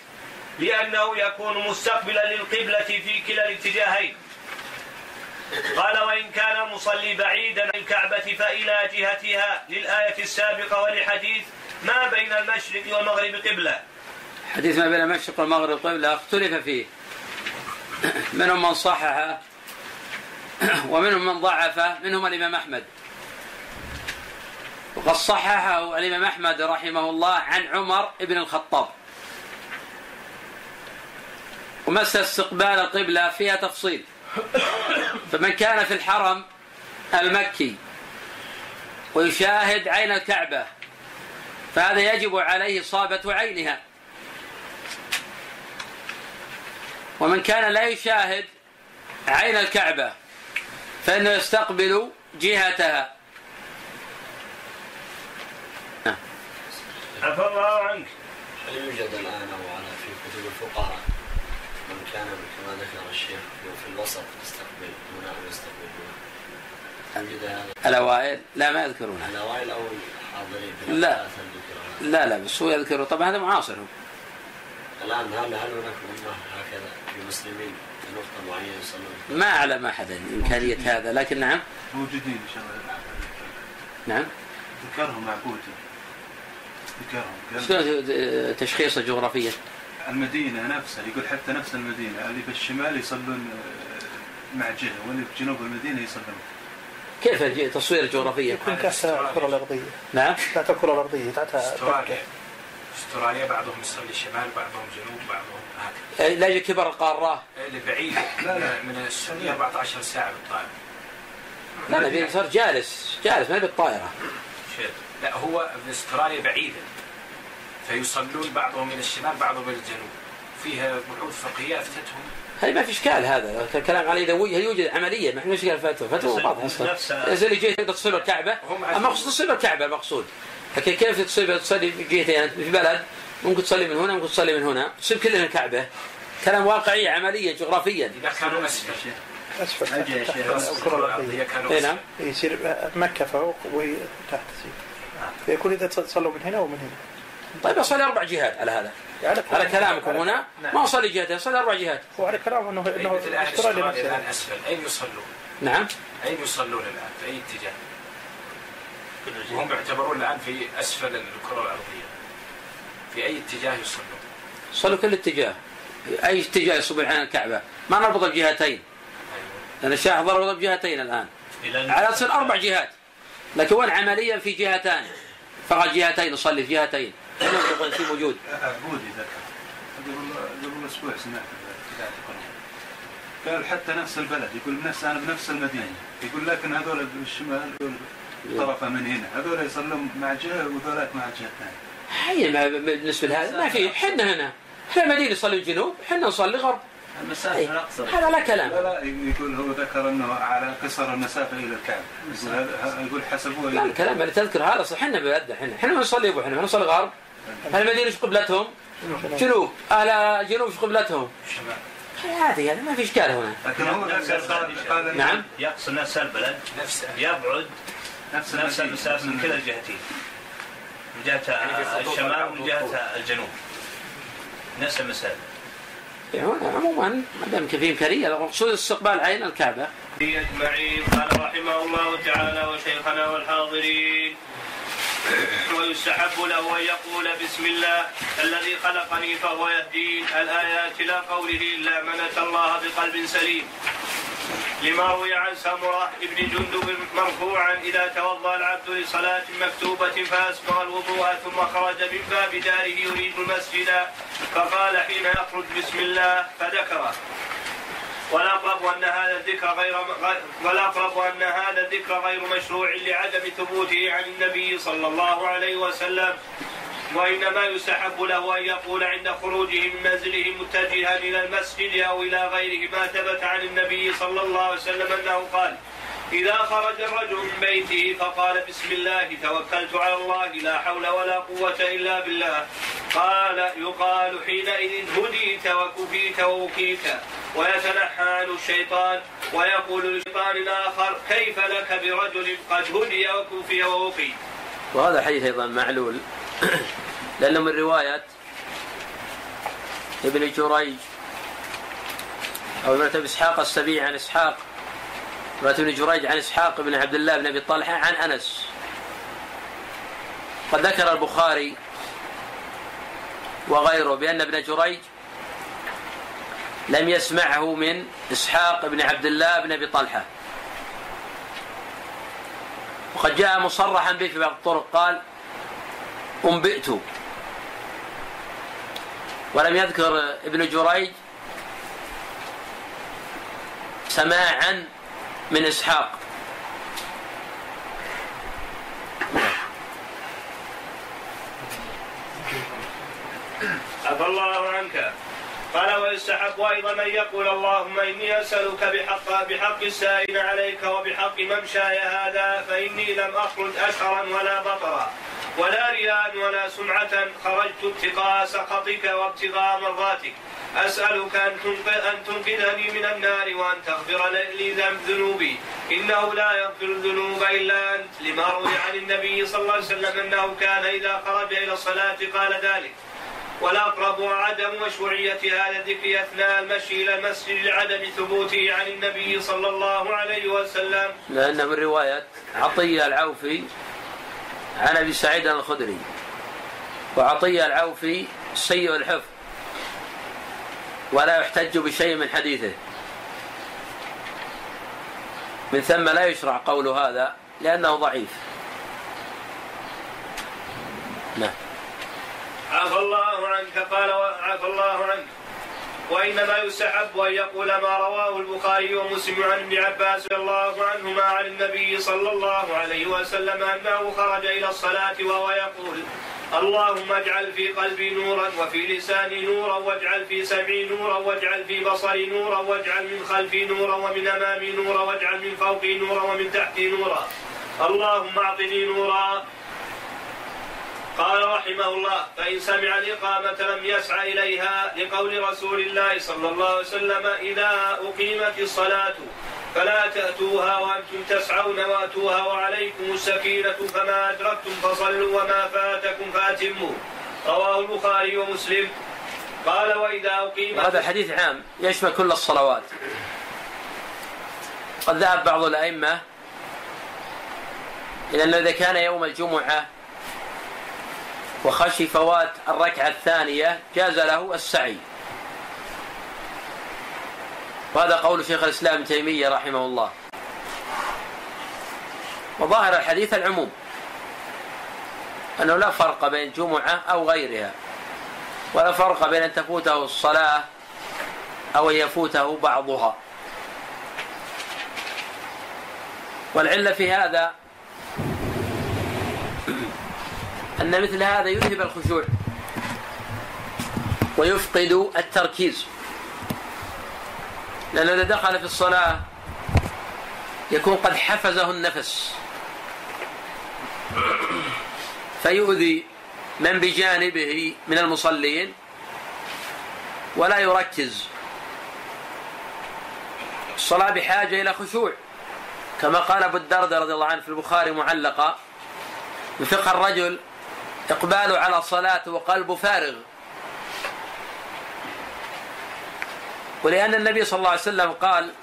لأنه يكون مستقبلا للقبلة في كلا الاتجاهين. قال وإن كان المصلي بعيدا عن الكعبة فإلى جهتها للآية السابقة ولحديث ما بين المشرق والمغرب قبلة. حديث ما بين المشرق والمغرب قبلة اختلف فيه. منهم من صححه ومنهم من ضعفه منهم الإمام أحمد. وقد صححه الإمام أحمد رحمه الله عن عمر بن الخطاب. ومس استقبال القبلة فيها تفصيل. فمن كان في الحرم المكي ويشاهد عين الكعبة فهذا يجب عليه إصابة عينها. ومن كان لا يشاهد عين الكعبة فإنه يستقبل جهتها. عفى الله عنك. هل يوجد الآن أو على في كتب الفقهاء كان كما ذكر الشيخ في الوسط يستقبل هنا أو يستقبل هنا. الأوائل؟ لا ما يذكرونها. الأوائل أو الحاضرين في لا. لا لا بس هو يذكره طبعا هذا معاصر. هو. الآن هل هل هناك أمة هكذا في مسلمين في نقطة معينة يصلون ما أعلم أحدا إمكانية هذا لكن نعم. موجودين إن شاء الله. نعم. ذكرهم معبود ذكرهم. قال شلون تشخيص جغرافيا؟ المدينة نفسها يقول حتى نفس المدينة اللي في الشمال يصلون آه، مع جهة واللي في جنوب المدينة يصلون. كيف الج- تصوير جغرافيا يكون تحتها الكرة الأرضية. نعم. تحت الكرة الأرضية تحتها استراليا استراليا بعضهم يصلي شمال بعضهم جنوب بعضهم هكذا. لا يجي كبر القارة. اللي بعيد. من السعوديه 14 ساعة بالطائرة. لا نبي صار جالس جالس ما بالطائرة. لا هو في استراليا بعيدة. فيصلون بعضهم من الشمال بعضهم من الجنوب. فيها بحوث فقهية أفتتهم. هذه ما في إشكال هذا. الكلام عليه إذا وجه- يوجد عملية ما إحنا إشكال فتوى. فتوى واضحه أصلا. نفسها. إذا اللي جيت تقدر تصيب الكعبه المقصود تصيب الكعبة المقصود. لكن كيف تصيب تصلي في جهتين؟ في بلد ممكن تصلي من هنا ممكن تصلي من هنا. تصيب كلها الكعبة. كلام واقعي عمليا جغرافيا. إذا كانوا أسفل. شيخ. الكرة الأرضية كانوا. نعم. يصير مكة فوق وهي تحت. تصير يكون إذا صلوا من هنا ومن هنا. طيب أصلي أربع جهات على هذا. يعني على كلامكم هنا. ما أصلي جهتين أصلي أربع جهات. وعلى كلام انه إنه أهل اشترى لنفسه. الآن أسفل. أين يصلون؟ نعم. أين يصلون الآن؟ في أي اتجاه؟ وهم يعتبرون الآن في أسفل الكرة الأرضية. في أي اتجاه يصلون؟ صلوا كل اتجاه. أي اتجاه يصب عن الكعبة. ما نربط الجهتين. لأن الشيخ ضرب بجهتين الآن. على تصير أربع جهات. لكن وين عمليا في جهتان. فقط جهتين نصلي في جهتين. هنا يقول في موجود. عبودي ذكر قبل أسبوع سمعت في. قال حتى نفس البلد يقول بنفس أنا بنفس المدينة. يقول لكن هذول بالشمال طرفة من هنا. هذول يصلون مع جهة وذولاك مع جهة ثانية. هي ما بالنسبة لهذا ما في. حنا هنا. إحنا المدينة نصلي الجنوب إحنا نصلي غرب. المسافة أقصر هذا لا كلام. لا لا يقول هو ذكر إنه على قصر المسافة إلى الكعبة. يقول حسبوها لا الكلام اللي تذكر هذا صح. إحنا بلد إحنا إحنا ما نصلي أبو إحنا ما نصلي غرب. أهل المدينة إيش قبلتهم؟ جنوب أهل الجنوب إيش قبلتهم؟ عادي هذا ما في إشكال هنا. لكن هو نعم. يقصد نفس البلد. نفس يبعد نفس نفس المسافه المسافة من كلا الجهتين. من جهة الشمال ومن جهة الجنوب. نفس المسافة. يعني عموما ما دام في إمكانية. المقصود استقبال عين الكعبة؟ أجمعين قال رحمه الله تعالى وشيخنا والحاضرين. ويستحب له أن يقول بسم الله الذي خلقني فهو يهدين. الآيات إلى قوله إلا من أتى الله بقلب سليم. لما روي عن سمرة بن جندب مرفوعا إذا توضأ العبد لصلاة مكتوبة فأسبغ الوضوء ثم خرج من باب داره يريد المسجد فقال حين يخرج بسم الله فذكره. والأقرب أن هذا الذكر غير والأقرب أن هذا الذكر غير مشروع لعدم ثبوته عن النبي صلى الله عليه وسلم. وإنما يستحب له أن يقول عند خروجه من منزله متجها إلى المسجد أو إلى غيره ما ثبت عن النبي صلى الله عليه وسلم أنه قال إذا خرج الرجل من بيته فقال بسم الله توكلت على الله لا حول ولا قوة إلا بالله قال يقال حينئذ هديت وكفيت ووكيت ويتنحى عنه الشيطان ويقول للشيطان الآخر كيف لك برجل قد هدي وكفي ووقي وهذا حديث أيضا معلول لأنه من رواية ابن جريج أو ابن ابي إسحاق السبيعي عن إسحاق رواية ابن جريج عن إسحاق بن عبد الله بن أبي طلحة عن أنس. قد ذكر البخاري وغيره بأن ابن جريج لم يسمعه من إسحاق بن عبد الله بن أبي طلحة. وقد جاء مصرحا به في بعض الطرق قال أنبئت ولم يذكر ابن جريج سماعا من إسحاق. عفى الله عنك. قال ويستحب أيضا أن يقول اللهم إني أسألك بحق بحق السائل عليك وبحق ممشاي هذا فإني لم أخرج اشهرا ولا بطرا ولا رياء ولا سمعة خرجت ابتغاء سخطك وابتغاء مرضاتك. أسألك أن أن تنقذني من النار وأن تغفر لي ذنوبي. إنه لا يغفر الذنوب إلا أنت. لما روي عن النبي صلى الله عليه وسلم أنه كان إذا خرج إلى الصلاة قال ذلك. والأقرب عدم مشروعية هذا الذكر أثناء المشي إلى المسجد لعدم ثبوته عن النبي صلى الله عليه وسلم. لأن من رواية عطية العوفي عن أبي سعيد الخدري وعطية العوفي سيء الحفظ ولا يحتج بشيء من حديثه. من ثم لا يشرع قول هذا لأنه ضعيف. نعم. عفى الله عنك قال عفى الله عنك. وإنما يستحب أن يقول ما رواه البخاري ومسلم عن ابن عباس رضي الله عنهما عن النبي صلى الله عليه وسلم أنه خرج إلى الصلاة وهو يقول اللهم اجعل في قلبي نورا وفي لساني نورا واجعل في سمعي نورا واجعل في بصري نورا واجعل من خلفي نورا ومن أمامي نورا واجعل من فوقي نورا ومن تحتي نورا. اللهم اعطني نورا قال رحمه الله فإن سمع الإقامة لم يسعى إليها لقول رسول الله صلى الله عليه وسلم إذا أقيمت الصلاة فلا تأتوها وأنتم تسعون وأتوها وعليكم السكينة فما أدركتم فصلوا وما فاتكم فأتموا. رواه البخاري ومسلم. قال وإذا أقيمت هذا الحديث عام يشمل كل الصلوات. قد ذهب بعض الأئمة إلى أنه إذا كان يوم الجمعة وخشي فوات الركعة الثانية جاز له السعي. وهذا قول شيخ الإسلام ابن تيمية رحمه الله. وظاهر الحديث العموم أنه لا فرق بين جمعة أو غيرها. ولا فرق بين أن تفوته الصلاة أو أن يفوته بعضها. والعلة في هذا أن مثل هذا يذهب الخشوع ويفقد التركيز. لأنه إذا دخل في الصلاة يكون قد حفزه النفس. فيؤذي من بجانبه من المصلين ولا يركز. الصلاة بحاجة إلى خشوع. كما قال أبو الدرداء رضي الله عنه في البخاري معلقة من فقه الرجل إقباله على صلاته وقلبه فارغ. ولأن النبي صلى الله عليه وسلم قال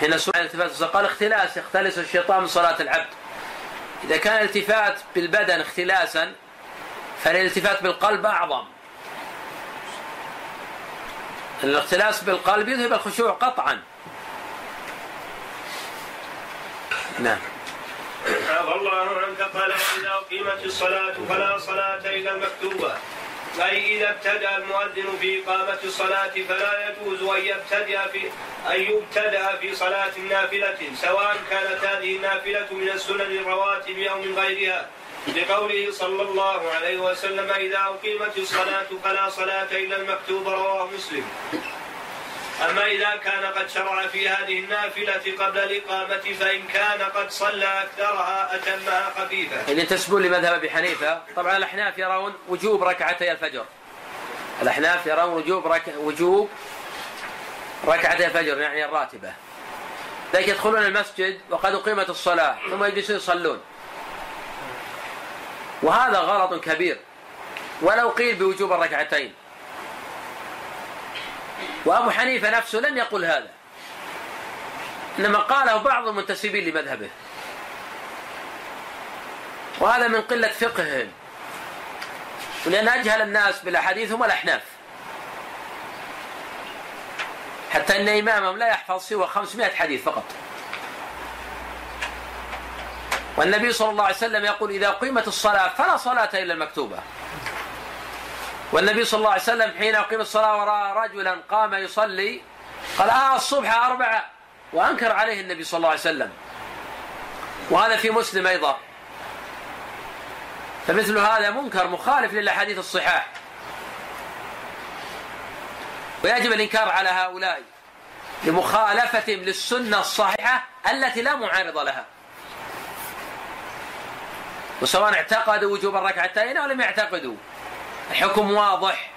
حين سئل التفات قال اختلاس يختلس الشيطان من صلاة العبد. إذا كان الالتفات بالبدن اختلاسا فالالتفات بالقلب أعظم. الاختلاس بالقلب يذهب الخشوع قطعا. نعم. عفى الله عنك قال إذا أقيمت الصلاة فلا صلاة إلا المكتوبة. أي إذا ابتدأ المؤذن في إقامة الصلاة فلا يجوز أن يبتدأ في أن يبتدأ في صلاة نافلة سواء كانت هذه النافلة من السنن الرواتب أو من غيرها. لقوله صلى الله عليه وسلم إذا أقيمت الصلاة فلا صلاة إلا المكتوبة رواه مسلم. أما إذا كان قد شرع في هذه النافلة قبل الإقامة فإن كان قد صلى أكثرها أتمها خفيفة. اللي تسبون لمذهب أبي حنيفة طبعا الأحناف يرون وجوب ركعتي الفجر. الأحناف يرون وجوب رك... وجوب ركعتي الفجر يعني الراتبة. لذلك يدخلون المسجد وقد أقيمت الصلاة ثم يجلسون يصلون. وهذا غلط كبير. ولو قيل بوجوب الركعتين. وأبو حنيفة نفسه لم يقل هذا. إنما قاله بعض المنتسبين لمذهبه. وهذا من قلة فقههم ولأن أجهل الناس بالأحاديث هم الأحناف. حتى أن إمامهم لا يحفظ سوى 500 حديث فقط. والنبي صلى الله عليه وسلم يقول إذا قيمت الصلاة فلا صلاة إلا المكتوبة. والنبي صلى الله عليه وسلم حين أقيم الصلاة ورأى رجلا قام يصلي قال آه الصبح أربعة. وأنكر عليه النبي صلى الله عليه وسلم. وهذا في مسلم أيضا. فمثل هذا منكر مخالف للأحاديث الصحاح ويجب الإنكار على هؤلاء لمخالفتهم للسنة الصحيحة التي لا معارض لها. وسواء اعتقدوا وجوب الركعتين أو لم يعتقدوا. الحكم واضح.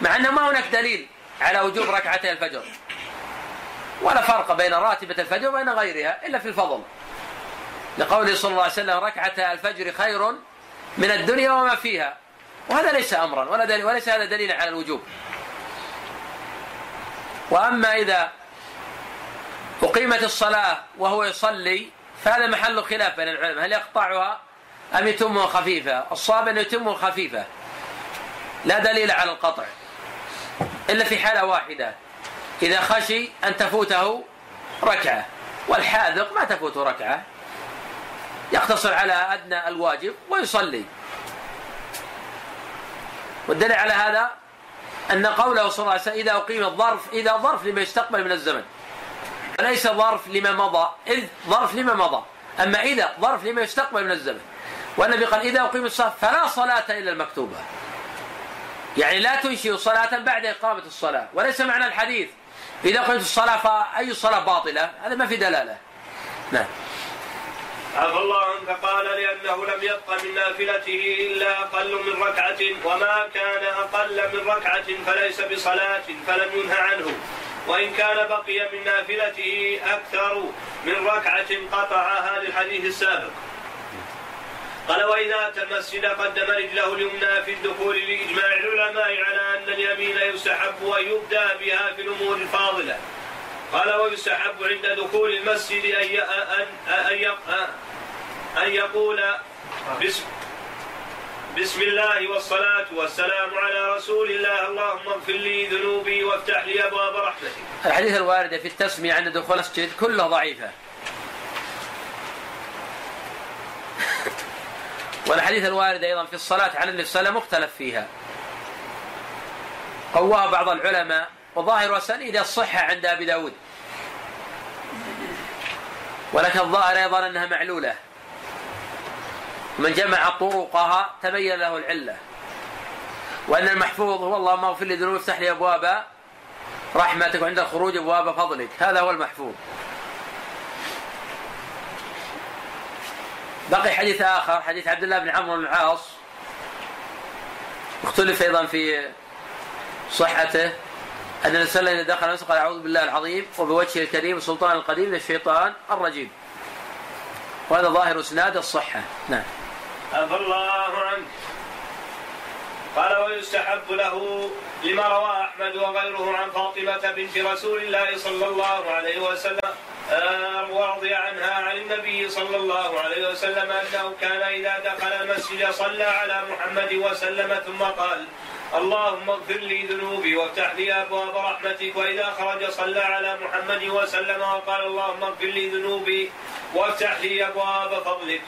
مع أنه ما هناك دليل على وجوب ركعتي الفجر. ولا فرق بين راتبة الفجر وبين غيرها إلا في الفضل. لقوله صلى الله عليه وسلم ركعة الفجر خير من الدنيا وما فيها. وهذا ليس أمرا ولا دليل وليس هذا دليل على الوجوب. وأما إذا أقيمت الصلاة وهو يصلي فهذا محل خلاف بين العلماء. هل يقطعها؟ أم يتمها خفيفة؟ الصواب أن يتمه خفيفة. لا دليل على القطع. إلا في حالة واحدة. إذا خشي أن تفوته ركعة والحاذق ما تفوت ركعة. يقتصر على أدنى الواجب ويصلي. والدليل على هذا أن قوله صلى الله عليه وسلم إذا أقيم الظرف إذا ظرف لما يستقبل من الزمن. وليس ظرف لما مضى إذ ظرف لما مضى. أما إذا ظرف لما يستقبل من الزمن. والنبي قال إذا أقيم الصلاة فلا صلاة إلا المكتوبة. يعني لا تنشئ صلاة بعد إقامة الصلاة وليس معنى الحديث. إذا قمت الصلاة فأي صلاة باطلة؟ هذا ما في دلالة. نعم. عفى الله عنك قال لأنه لم يبق من نافلته إلا أقل من ركعة وما كان أقل من ركعة فليس بصلاة فلم ينه عنه. وإن كان بقي من نافلته أكثر من ركعة قطعها للحديث السابق. قال وإذا أتى المسجد قدم رجله اليمنى في الدخول لإجماع العلماء على أن اليمين يستحب أن يبدأ بها في الأمور الفاضلة. قال ويستحب عند دخول المسجد أن أن أن أن يقول بسم بسم الله والصلاة والسلام على رسول الله. اللهم اغفر لي ذنوبي وافتح لي أبواب رحمتك. الحديث الواردة في التسمية عند دخول المسجد كلها ضعيفة. والحديث الواردة أيضا في الصلاة على النبي صلى الله عليه وسلم مختلف فيها. قواها بعض العلماء وظاهر وسنيد الصحة عند أبي داود. ولكن الظاهر أيضا أنها معلولة. من جمع طرقها تبين له العلة. وأن المحفوظ هو اللهم اغفر لي ذنوبي افتح لي أبواب رحمتك وعند الخروج أبواب فضلك. هذا هو المحفوظ. بقي حديث آخر حديث عبد الله بن عمرو بن العاص. اختلف أيضا في صحته. أن النبي صلى الله عليه وسلم دخل المسجد قال أعوذ بالله العظيم وبوجهه الكريم السلطان القديم من الشيطان الرجيم. وهذا ظاهر إسناد الصحة. نعم. عفى الله عنك. قال ويستحب له لما روى أحمد وغيره عن فاطمة بنت رسول الله صلى الله عليه وسلم آه، ورضي عنها عن النبي صلى الله عليه وسلم أنه كان إذا دخل المسجد صلى على محمد وسلم ثم قال اللهم اغفر لي ذنوبي وافتح لي أبواب رحمتك. وإذا خرج صلى على محمد وسلم وقال اللهم اغفر لي ذنوبي وافتح لي أبواب فضلك.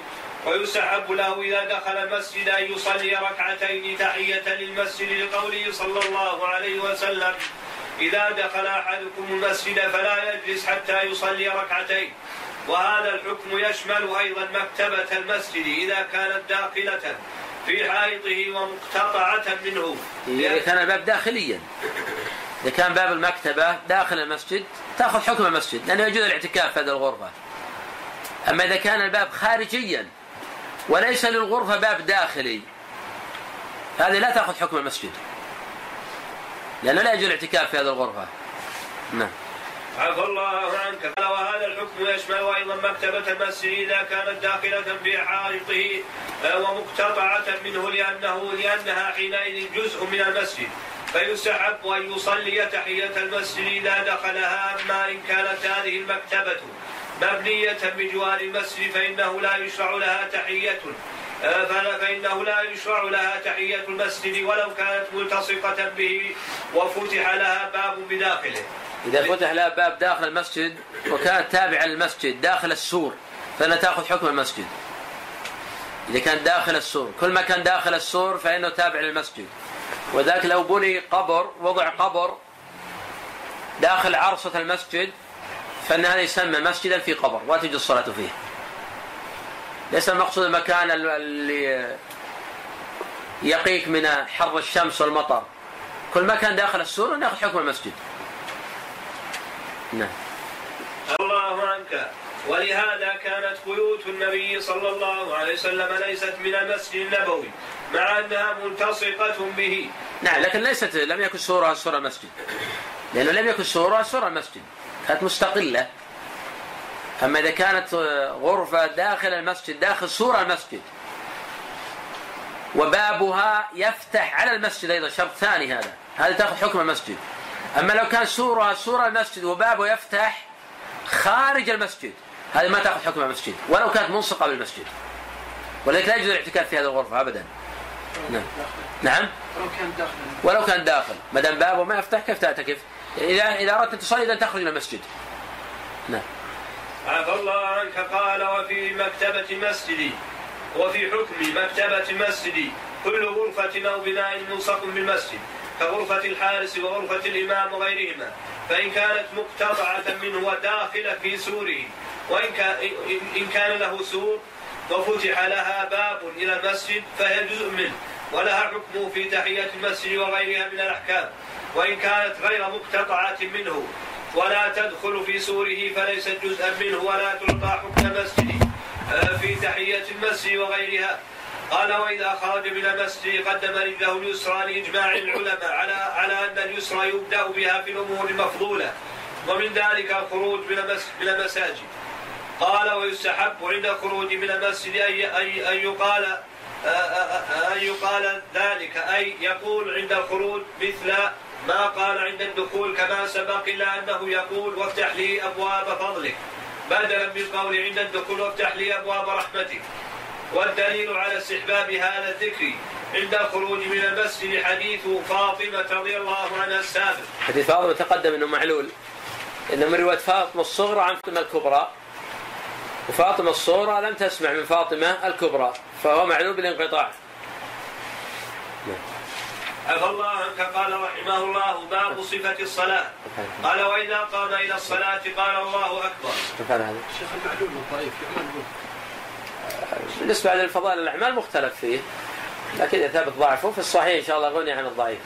ويستحب له إذا دخل المسجد أن يصلي ركعتين تحية للمسجد لقوله صلى الله عليه وسلم إذا دخل أحدكم المسجد فلا يجلس حتى يصلي ركعتين. وهذا الحكم يشمل أيضا مكتبة المسجد إذا كانت داخلة في حائطه ومقتطعة منه. إذا كان الباب داخليا. إذا كان باب المكتبة داخل المسجد تأخذ حكم المسجد لأنه يجوز الاعتكاف في هذه الغرفة. أما إذا كان الباب خارجيا وليس للغرفة باب داخلي. هذه لا تأخذ حكم المسجد. لأنه لا يجوز الاعتكاف في هذه الغرفة. نعم. عفى الله عنك. قال وهذا الحكم يشمل أيضا مكتبة المسجد اذا كانت داخلة في حائطه آه، ومقتطعة منه لأنه لأنها حينئذ جزء من المسجد. فيستحب أن يصلي تحية المسجد إذا دخلها أما إن كانت هذه المكتبة. مبنية بجوار المسجد فإنه لا يشرع لها تحية آه، فإنه لا يشرع لها تحية المسجد ولو كانت ملتصقة به وفتح لها باب بداخله. إذا فتح لها باب داخل المسجد وكانت تابعة للمسجد داخل السور فإنها تأخذ حكم المسجد. إذا كان داخل السور كل ما كان داخل السور فإنه تابع للمسجد. وذاك لو بني قبر وضع قبر داخل عرصة المسجد فإن هذا يسمى مسجدا في قبر ولا تجوز الصلاة فيه. ليس المقصود المكان اللي يقيك من حر الشمس والمطر. كل ما كان داخل السور ناخذ حكم المسجد. نعم. الله عنك. ولهذا كانت بيوت النبي صلى الله عليه وسلم ليست من المسجد النبوي مع أنها ملتصقة به. نعم لكن ليست لم يكن سورها سور المسجد. لأنه لم يكن سورها سور المسجد. كانت مستقلة. أما إذا كانت غرفة داخل المسجد داخل سور المسجد. وبابها يفتح على المسجد أيضا شرط ثاني هذا. هذا تأخذ حكم المسجد. أما لو كان سورها سور المسجد وبابه يفتح خارج المسجد هذه ما تأخذ حكم المسجد. ولو كانت ملصقة بالمسجد. ولذلك لا يجوز الاعتكاف في هذه الغرفة أبدا. نعم. نعم لو كان داخل. ولو كان داخل. ما دام بابه ما يفتح كيف تعتكف؟ إذا إذا أردت أن تصلي اذا تخرج من المسجد. نعم. عفى الله عنك قال وفي مكتبة مسجدي وفي حكم مكتبة مسجدي كل غرفة أو بناء ملصق بالمسجد كغرفة الحارس وغرفة الإمام وغيرهما فإن كانت مقتطعة منه وداخلة في سوره وإن كان إن كان له سور وفتح لها باب إلى المسجد فهي جزء منه ولها حكمه في تحية المسجد وغيرها من الأحكام. وإن كانت غير مقتطعة منه ولا تدخل في سوره فليست جزءا منه ولا تعطى حكم مسجده آه، في تحية المسجد وغيرها. قال وإذا خرج من المسجد قدم رجله اليسرى لإجماع العلماء على على أن اليسرى يبدأ بها في الأمور المفضولة ومن ذلك الخروج من المس- من المساجد. قال ويستحب عند الخروج من المسجد أن يقال أن يقال ذلك أي يقول عند الخروج مثل ما قال عند الدخول كما سبق إلا أنه يقول وافتح لي أبواب فضلك. بدلا من قول عند الدخول وافتح لي أبواب رحمتك. والدليل على استحباب هذا الذكر عند الخروج من المسجد حديث فاطمة رضي الله عنها السابق. حديث فاطمة تقدم إنه معلول إنه من رواية فاطمة الصغرى عن فاطمة الكبرى. وفاطمة الصغرى لم تسمع من فاطمة الكبرى فهو معلول بالانقطاع. عفى الله عنك قال رحمه الله باب صفة الصلاة. قال وإذا قام إلى الصلاة قال الله أكبر. شيخ المعلول الضعيف بالنسبة للفضائل الأعمال مختلف فيه لكن إذا ثبت ضعفه في الصحيح إن شاء الله غني عن الضعيف.